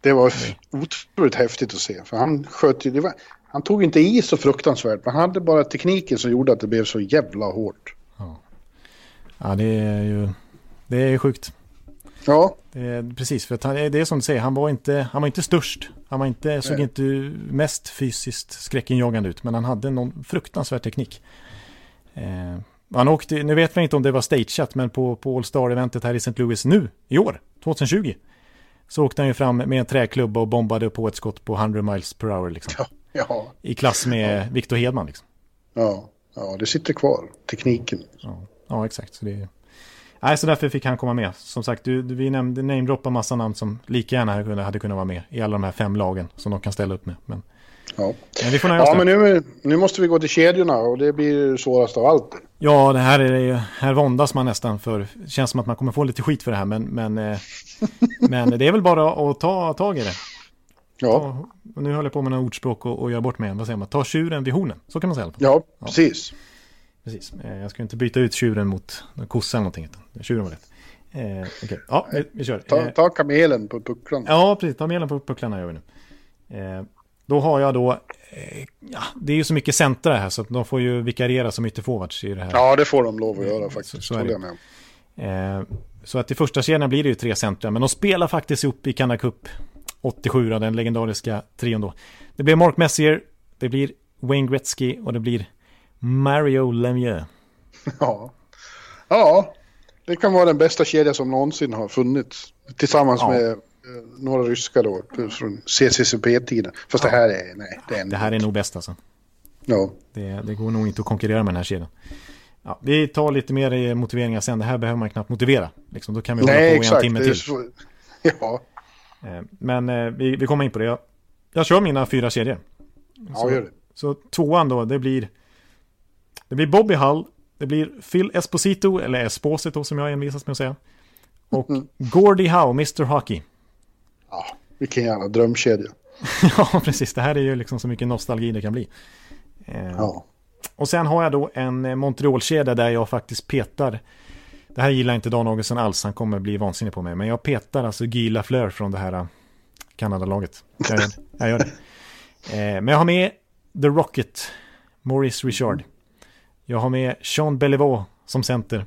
Det var otroligt häftigt att se. För han sköt ju, det var, han tog inte i så fruktansvärt, men han hade bara tekniken som gjorde att det blev så jävla hårt. Ja, det är ju, det är sjukt. Ja, är, precis, för att han, det är som du säger, han var inte, han var inte störst. Han var inte, såg Nej. inte mest fysiskt skräckinjagande ut, men han hade någon fruktansvärd teknik. Eh, han åkte, nu vet vi inte om det var stageat, men på, på All Star-eventet här i St. Louis nu, i år, 2020, så åkte han ju fram med en träklubba och bombade på ett skott på 100 miles per hour, liksom. ja, ja, I klass med Victor Hedman, liksom. ja, ja, det sitter kvar, tekniken. Ja, ja exakt. Så det. Nej, så därför fick han komma med. Som sagt, du, du, vi nämnde namedroppa massa namn som lika gärna hade kunnat, vara med i alla de här fem lagen som de kan ställa upp med. Men, Ja, men vi får nöja oss ja men nu, nu måste vi gå till kedjorna och det blir det svåraste av allt. Ja, det här är här våndas man nästan för, det känns som att man kommer få lite skit för det här, men, men, eh, men det är väl bara att ta tag i det. Ja, Ta, nu håller jag på med några ordspråk och, och gör bort mig. Vad säger man? Ta tjuren vid hornen. Så kan man säga fall. ja, precis. Precis. Eh, Jag ska inte byta ut tjuren mot kossa eller någonting. utan Tjuren var rätt. Eh, Okej, ja, vi, vi kör. Ta, Eh, ta kamelen på pucklarna. Ja, precis. Ta melen på pucklarna gör vi nu. Eh, då har jag då, eh, ja, det är ju så mycket centra här så de får ju vikariera som ytterforwards i det här. Ja, det får de lov att göra Så- faktiskt. så det. jag med. Eh, Så att i första kedjan blir det ju tre centra, men de spelar faktiskt upp i Canada Cup 87, då, den legendariska trion då. Det blir Mark Messier, det blir Wayne Gretzky och det blir Mario Lemieux. Ja. ja, det kan vara den bästa kedja som någonsin har funnits. Tillsammans Ja. med eh, några ryska då, från CCCP-tiden. Fast det här är, nej, det är. Det här är nog bäst alltså. Ja, Det, det går nog inte att konkurrera med den här kedjan. Ja, vi tar lite mer i motiveringar sen. Det här behöver man knappt motivera. Liksom, då kan vi hålla nej på i en exakt. timme till. så, ja, Eh, Men eh, vi, vi kommer in på det. Jag, jag kör mina fyra kedjor. ja, gör det. Så tvåan då, det blir... Det blir Bobby Hull. Det blir Phil Esposito, eller Esposito som jag envisas med att säga. Och Mm. Gordie Howe, Mr Hockey. Ja, vilken jävla drömkedja. ja, precis. Det här är ju liksom så mycket nostalgi det kan bli. Eh, Ja. Och sen har jag då en eh, Montreal-kedja där jag faktiskt petar. Det här gillar inte Dan Augustsson alls, han kommer bli vansinnig på mig. Men jag petar alltså Guy Lafleur från det här eh, Kanadalaget. Jag gör, jag gör det. Men jag har med The Rocket, Maurice Richard. Jag har med Sean Beliveau som center.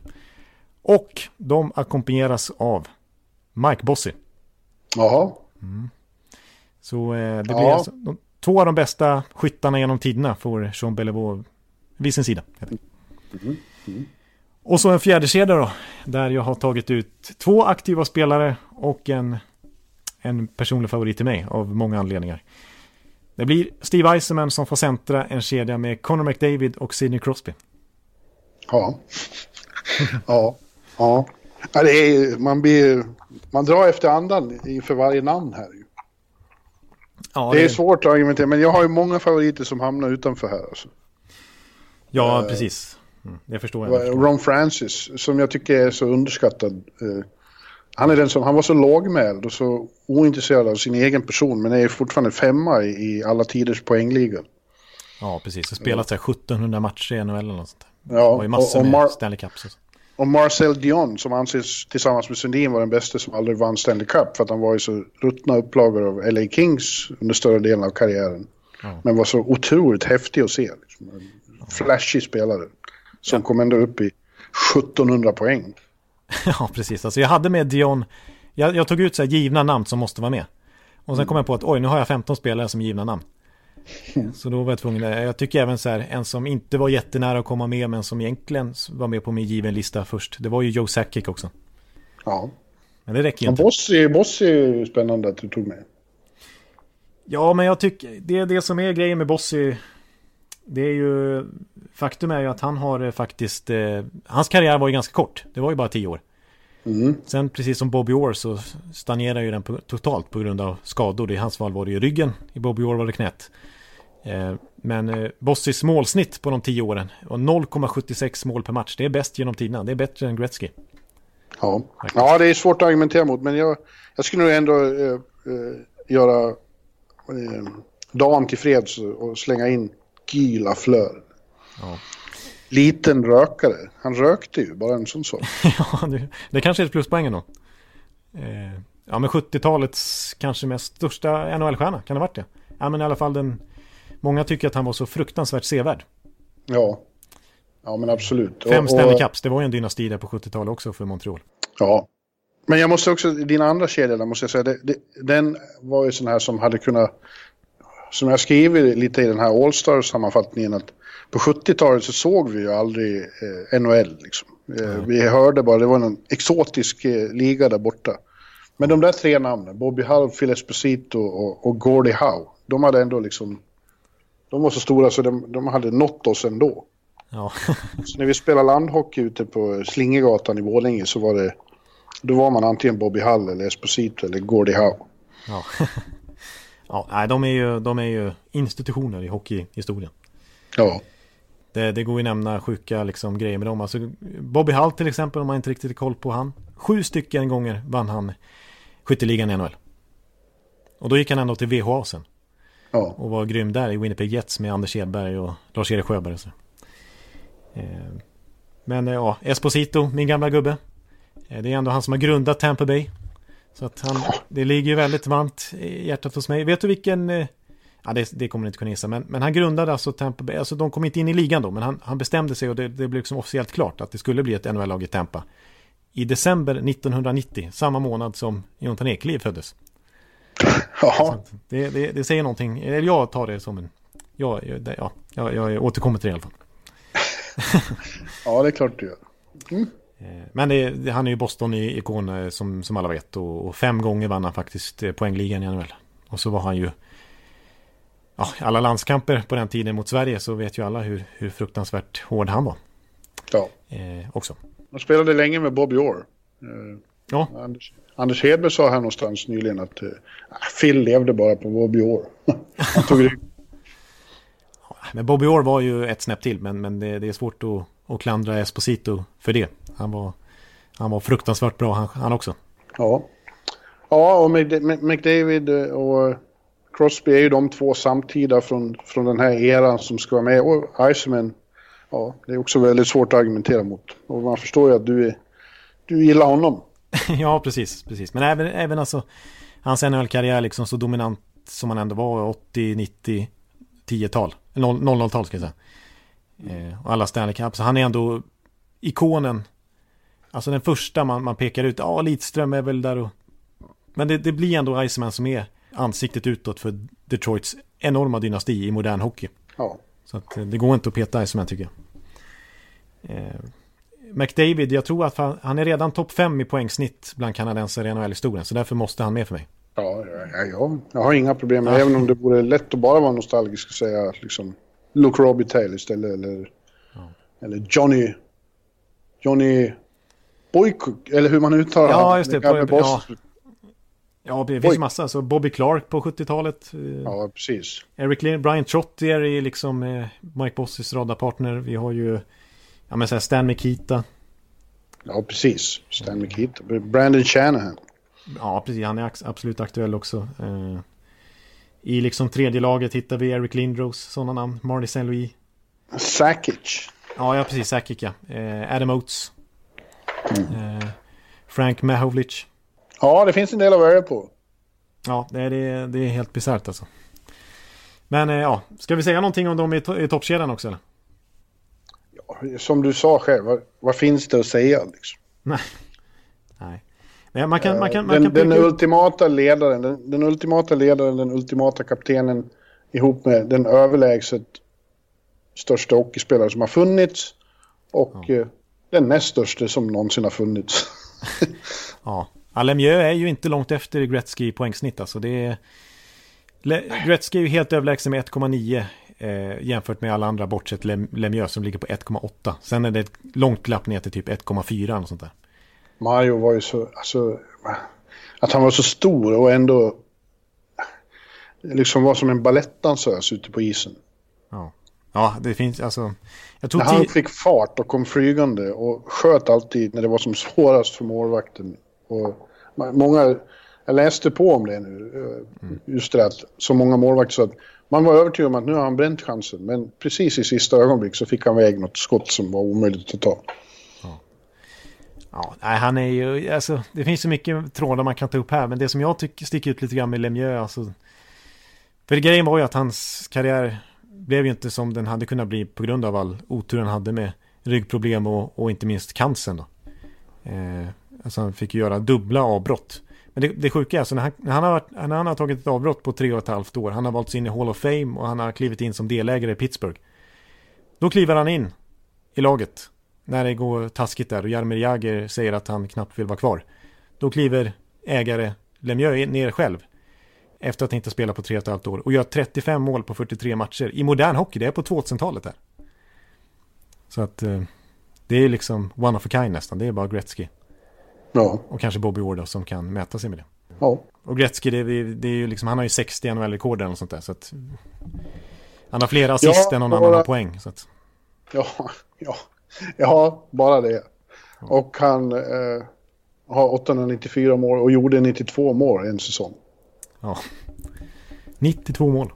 Och de ackompanjeras av Mike Bossy. Jaha, Så eh, det Ja. blir alltså de, två av de bästa skyttarna genom tiderna får Sean Beliveau vid sin sida. helt enkelt. Och så en fjärde kedja då, där jag har tagit ut två aktiva spelare och en, en personlig favorit till mig av många anledningar. Det blir Steve Eisenman som får centra en kedja med Connor McDavid och Sidney Crosby. Ja. ja, ja. ja det är, man, blir, man drar efter andan inför varje namn här. Ja, Det är svårt att argumentera, men jag har ju många favoriter som hamnar utanför här. Alltså. Ja, precis. Mm, det förstår jag. det förstår. Ron Francis, som jag tycker är så underskattad. Eh, Han är den som, han var så lågmäld och så ointresserad av sin egen person, men är fortfarande femma i, i alla tiders poängliga. Ja, precis. Och spelat så här 1700 matcher i NHL eller något sånt. Ja, ju massor och- och med Mar- Stanley Cups. och så. Och Marcel Dion, som anses tillsammans med Sundin vara den bästa som aldrig vann Stanley Cup, för att han var ju så ruttna upplagor av LA Kings under större delen av karriären. Ja. Men var så otroligt häftig att se. Liksom. En flashig spelare. Som kom ändå upp i 1700 poäng. Ja, precis. Alltså jag hade med Dion. Jag, jag tog ut så här givna namn som måste vara med. Och sen kom jag på att oj, nu har jag 15 spelare som givna namn. Så då var jag tvungen. Jag tycker även så här, en som inte var jättenära att komma med, men som egentligen var med på min given lista först. Det var ju Joe Sakic också. Ja. Men det räcker ju inte. Bossy, Bossy är ju spännande att du tog med. Ja, men jag tycker, det är det som är grejen med Bossy. Det är ju, faktum är ju att han har eh, faktiskt, eh, hans karriär var ju ganska kort. Det var ju bara 10 år. Mm. Sen precis som Bobby Orr så stagnerar ju den på, totalt på grund av skador. I hans fall var det ju ryggen, i Bobby Orr var det knät. Eh, men eh, Bossys målsnitt på de 10 åren och 0,76 mål per match. Det är bäst genom tiderna. Det är bättre än Gretzky. Ja. ja, det är svårt att argumentera mot, men jag, jag skulle nog ändå eh, eh, göra eh, dagen till freds och slänga in Guy Lafleur. Ja. Liten rökare. Han rökte ju, bara en sån sak. ja, det, det kanske är ett pluspoäng ändå. Eh, ja, men 70-talets kanske mest största NHL-stjärna. Kan det ha varit det? Ja, men i alla fall den... Många tycker att han var så fruktansvärt sevärd. Ja. Ja, men absolut. Fem Stanley Cups, det var ju en dynasti där på 70-talet också för Montreal. Ja. Men jag måste också, din andra kedja där måste jag säga, det, det, den var ju sån här som hade kunnat, som jag skriver lite i den här All-Star-sammanfattningen, att på 70-talet så såg vi ju aldrig eh, NHL liksom. Eh, Vi hörde bara, det var en exotisk eh, liga där borta. Men de där tre namnen, Bobby Hull, Phil Esposito och, och Gordie Howe, de hade ändå liksom, de var så stora så de, de hade nått oss ändå. Ja, Så när vi spelade landhockey ute på Slingegatan i Borlänge så var det... Då var man antingen Bobby Hull eller Esposito eller Gordie Howe. ja. ja nej, de, är ju, de är ju institutioner i hockeyhistorien. Ja. Det, det går ju att nämna sjuka liksom, grejer med dem. Alltså, Bobby Hull till exempel, om man inte riktigt har koll på han. Sju stycken gånger vann han skytteligan i NHL. Och då gick han ändå till VHA sen. Ja. Och var grym där i Winnipeg Jets med Anders Edberg och Lars-Erik Sjöberg. Så. Eh, Men eh, ja, Esposito, min gamla gubbe. Eh, Det är ändå han som har grundat Tampa Bay. Så att han, det ligger ju väldigt varmt i hjärtat hos mig. Vet du vilken... eh, Ja, det, det kommer ni inte kunna gissa. Men, men han grundade alltså Tampa Bay. Alltså de kom inte in i ligan då. Men han, han bestämde sig och det, det blev liksom officiellt klart att det skulle bli ett NHL-lag i Tampa. i december 1990, samma månad som Jonathan Ekeliv föddes. Ja, Det, det, det säger någonting, eller jag tar det som en... Ja, ja, jag, jag återkommer till det i alla fall. ja det är klart du gör. Eh, Men det, det, han är ju Boston-ikon eh, som, som alla vet och, och fem gånger vann han faktiskt eh, poängligan i NHL. Och så var han ju... Ja, alla landskamper på den tiden mot Sverige så vet ju alla hur, hur fruktansvärt hård han var. Ja. Eh, också. Han spelade länge med Bobby Orr. Eh, Ja, Anders, Anders Hedberg sa här någonstans nyligen att eh, Phil levde bara på Bobby Orr. Han tog rygg. men Bobby Orr var ju ett snäpp till men, men det, det är svårt att, att klandra Esposito för det. Han var, han var fruktansvärt bra han, han också. Ja. Ja, och Mc- Mc- McDavid och Crosby är ju de två samtida från, från den här eran som ska vara med. Och Iceman, ja, det är också väldigt svårt att argumentera mot. Och man förstår ju att du, är, du gillar honom. ja, precis, precis. Men även, även alltså hans NHL-karriär liksom så dominant som han ändå var 80, 90, 10-tal. 00-tal ska jag säga. Eh, och alla Stanley Cup. Så han är ändå ikonen. Alltså den första man, man pekar ut. Ja, Lidström är väl där och... Men det, det blir ändå Iceman som är ansiktet utåt för Detroits enorma dynasti i modern hockey. Ja. Så att eh, det går inte att peta Iceman tycker jag. Eh, McDavid, jag tror att han, han är redan topp 5 i poängsnitt bland kanadensare i NHL-historien. Så därför måste han med för mig. Ja, ja, ja, ja, jag har inga problem Även om det vore lätt att bara vara nostalgisk och säga liksom Luke Robitaille istället eller, eller Johnny Johnny Boycook, eller hur man uttalar Ja, just det. Boy- ja. Ja, det Oj. finns massa. Så Bobby Clark på 70-talet. eh, Ja, precis. Eric Lin, Brian Trottier är liksom eh, Mike Bossys radarpartner. Vi har ju ja, men så här Stan Mikita. Ja, precis. Stan Mikita. Brandon Shanahan. Ja, precis. Han är absolut aktuell också. Eh, I liksom tredje laget hittar vi Eric Lindros, sådana namn. Marty St. Louis. Sakic. Ja, ja precis. Sakic, ja. Eh, Adam Oates. Eh, Frank Mahovlich. Ja, det finns en del att välja på. Ja, det är, det, är helt bisarrt alltså. Men eh, ja, ska vi säga någonting om dem i, to- i toppkedjan också eller? Som du sa själv, vad, vad finns det att säga? Liksom? Nej. Nej. Man kan, man kan, man den, kan den ultimata ledaren, den, den ultimata ledaren, den ultimata kaptenen ihop med den överlägset största hockeyspelare som har funnits och eh, den näst största som någonsin har funnits. Ja. Ja, Lemieux är ju inte långt efter Gretzky i poängsnitt alltså. Det är... Gretzky är ju helt överlägsen med 1,9 eh, jämfört med alla andra bortsett Lem- Lemieux som ligger på 1,8. Sen är det ett långt glapp ner till typ 1,4 och sånt där. Mario var ju så, alltså, att han var så stor och ändå liksom var som en balettdansös ute på isen. Ja. Ja, det finns alltså... När han fick fart och kom flygande och sköt alltid när det var som svårast för målvakten. Och många, jag läste på om det nu, eh, just det att så många målvakter så att man var övertygad om att nu har han bränt chansen. Men precis i sista ögonblick så fick han väg något skott som var omöjligt att ta. Ja, nej, han är ju, alltså, det finns så mycket trådar man kan ta upp här, men det som jag tycker sticker ut lite grann med Lemieux, alltså. För grejen var ju att hans karriär blev ju inte som den hade kunnat bli på grund av all otur han hade med ryggproblem och, och inte minst cancern då. Eh, alltså han fick ju göra dubbla avbrott. Men det, det sjuka är alltså när han, när, han har varit, när han har tagit ett avbrott på tre och ett halvt år, han har valts in i Hall of Fame och han har klivit in som delägare i Pittsburgh. Då kliver han in i laget när det går taskigt där och Jaromir Jagr säger att han knappt vill vara kvar. Då kliver ägare Lemieux ner själv efter att inte spela på tre och ett halvt år och gör 35 mål på 43 matcher i modern hockey. Det är på 2000-talet där. Så att eh, det är liksom one of a kind nästan. Det är bara Gretzky Ja, och kanske Bobby Orr då som kan mäta sig med det. ja. Och Gretzky, det, är- det är ju liksom, han har ju 60 NHL-rekord eller något sånt där. Så att, han har fler assist Ja, än någon annan har poäng. Så att, Ja, ja, ja, bara det. Och han eh, har 894 mål och gjorde 92 mål en säsong. ja. 92 mål.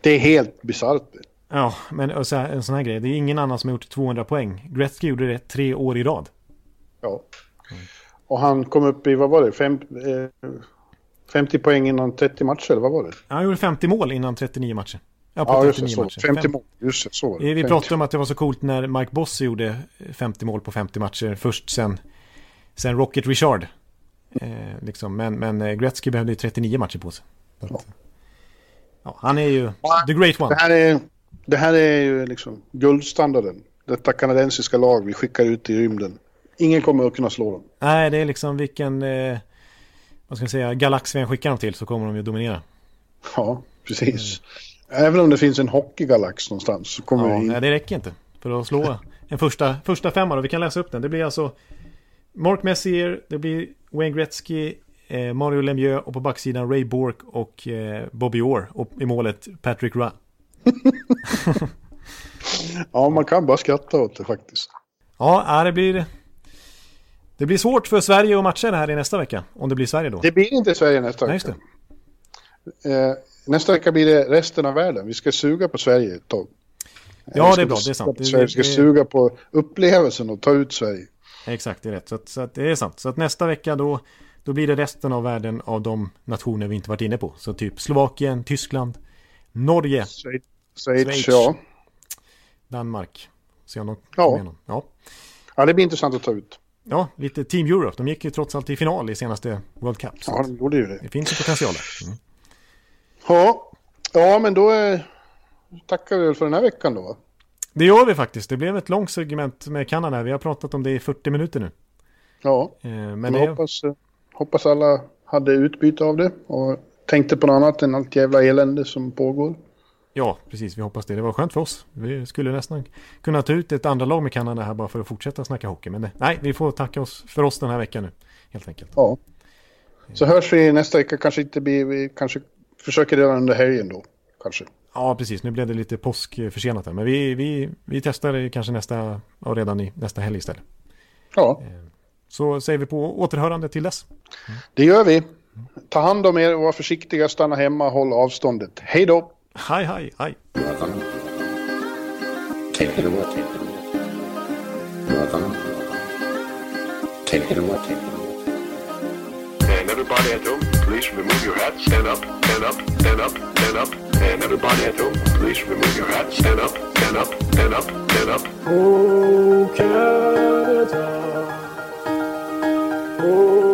Det är helt bisarrt. Ja, men så här, en sån här grej. Det är ingen annan som har gjort 200 poäng. Gretzky gjorde det tre år i rad. Ja. Och han kom upp i, vad var det, Fem, eh, 50 poäng innan 30 matcher, eller vad var det? Han gjorde 50 mål innan 39 matcher. Ja, på Ja, just det, 39 så. matcher. 50 Fem- mål, just det, så det. Vi 50. pratade om att det var så coolt när Mike Bossy gjorde 50 mål på 50 matcher. Först sen sen Rocket Richard. Eh, liksom. Men, men eh, Gretzky behövde ju 39 matcher på sig. Att, ja, han är ju the great Det one. här är, det här är ju liksom guldstandarden. Detta kanadensiska lag vi skickar ut i rymden. Ingen kommer att kunna slå dem. Nej, det är liksom vilken, eh, vad ska jag säga, galax vi än skickar dem till så kommer de ju dominera. Ja, precis. Även om det finns en hockeygalax någonstans så kommer Ja, vi in. nej, det räcker inte för att slå en första, första femma. Och vi kan läsa upp den. Det blir alltså Mark Messier, det blir Wayne Gretzky, eh, Mario Lemieux och på backsidan Ray Bork och eh, Bobby Orr. Och i målet Patrick Ra. Ja, man kan bara skratta åt det faktiskt. Ja, det blir... Det blir svårt för Sverige att matcha det här i nästa vecka. Om det blir Sverige då. Det blir inte Sverige nästa Nej, just vecka. det. Nästa vecka blir det resten av världen. Vi ska suga på Sverige ett tag. Ja, det är bra. Det är sant. Vi ska det- suga på upplevelsen och ta ut Sverige. Exakt, det är rätt. Så, att, så att det är sant. Så att nästa vecka då, då blir det resten av världen av de nationer vi inte varit inne på. Så typ Slovakien, Tyskland, Norge, Schweiz, ja. Danmark. Se om de Ja. Ja. Ja, det blir intressant att ta ut. ja, lite Team Europe. De gick ju trots allt i final i senaste World Cup. Ja, de gjorde ju det. det finns ju potential där. Mm. Ja, ja men då eh, tackar vi väl för den här veckan då. Det gör vi faktiskt. Det blev ett långt segment med Kanada. Vi har pratat om det i 40 minuter nu. Ja, Eh, Men men det, hoppas, eh, hoppas alla hade utbyte av det och tänkte på något annat än allt jävla elände som pågår. ja, precis. Vi hoppas det. Det var skönt för oss. Vi skulle nästan kunna ta ut ett andra lag med Kanada här bara för att fortsätta snacka hockey. Men nej, vi får tacka oss för oss den här veckan nu. Helt enkelt. Ja. Så hörs vi nästa vecka. Kanske inte blir, vi kanske försöker redan under helgen då. Kanske. Ja, precis. Nu blev det lite påskförsenat här. Men vi, vi, vi testar kanske nästa, ja, redan i nästa helg istället. Ja, Så säger vi på återhörande till dess. det gör vi. Ta hand om er och var försiktiga, stanna hemma, håll avståndet. Hej då! Hej, hej, hej. Take it away. Take it away. Everybody at home, please remove your hat, Stand up, stand up, stand up, stand up. And everybody at home, please remove your hats. Stand up, stand up, stand up, stand up. Oh, Canada. Oh,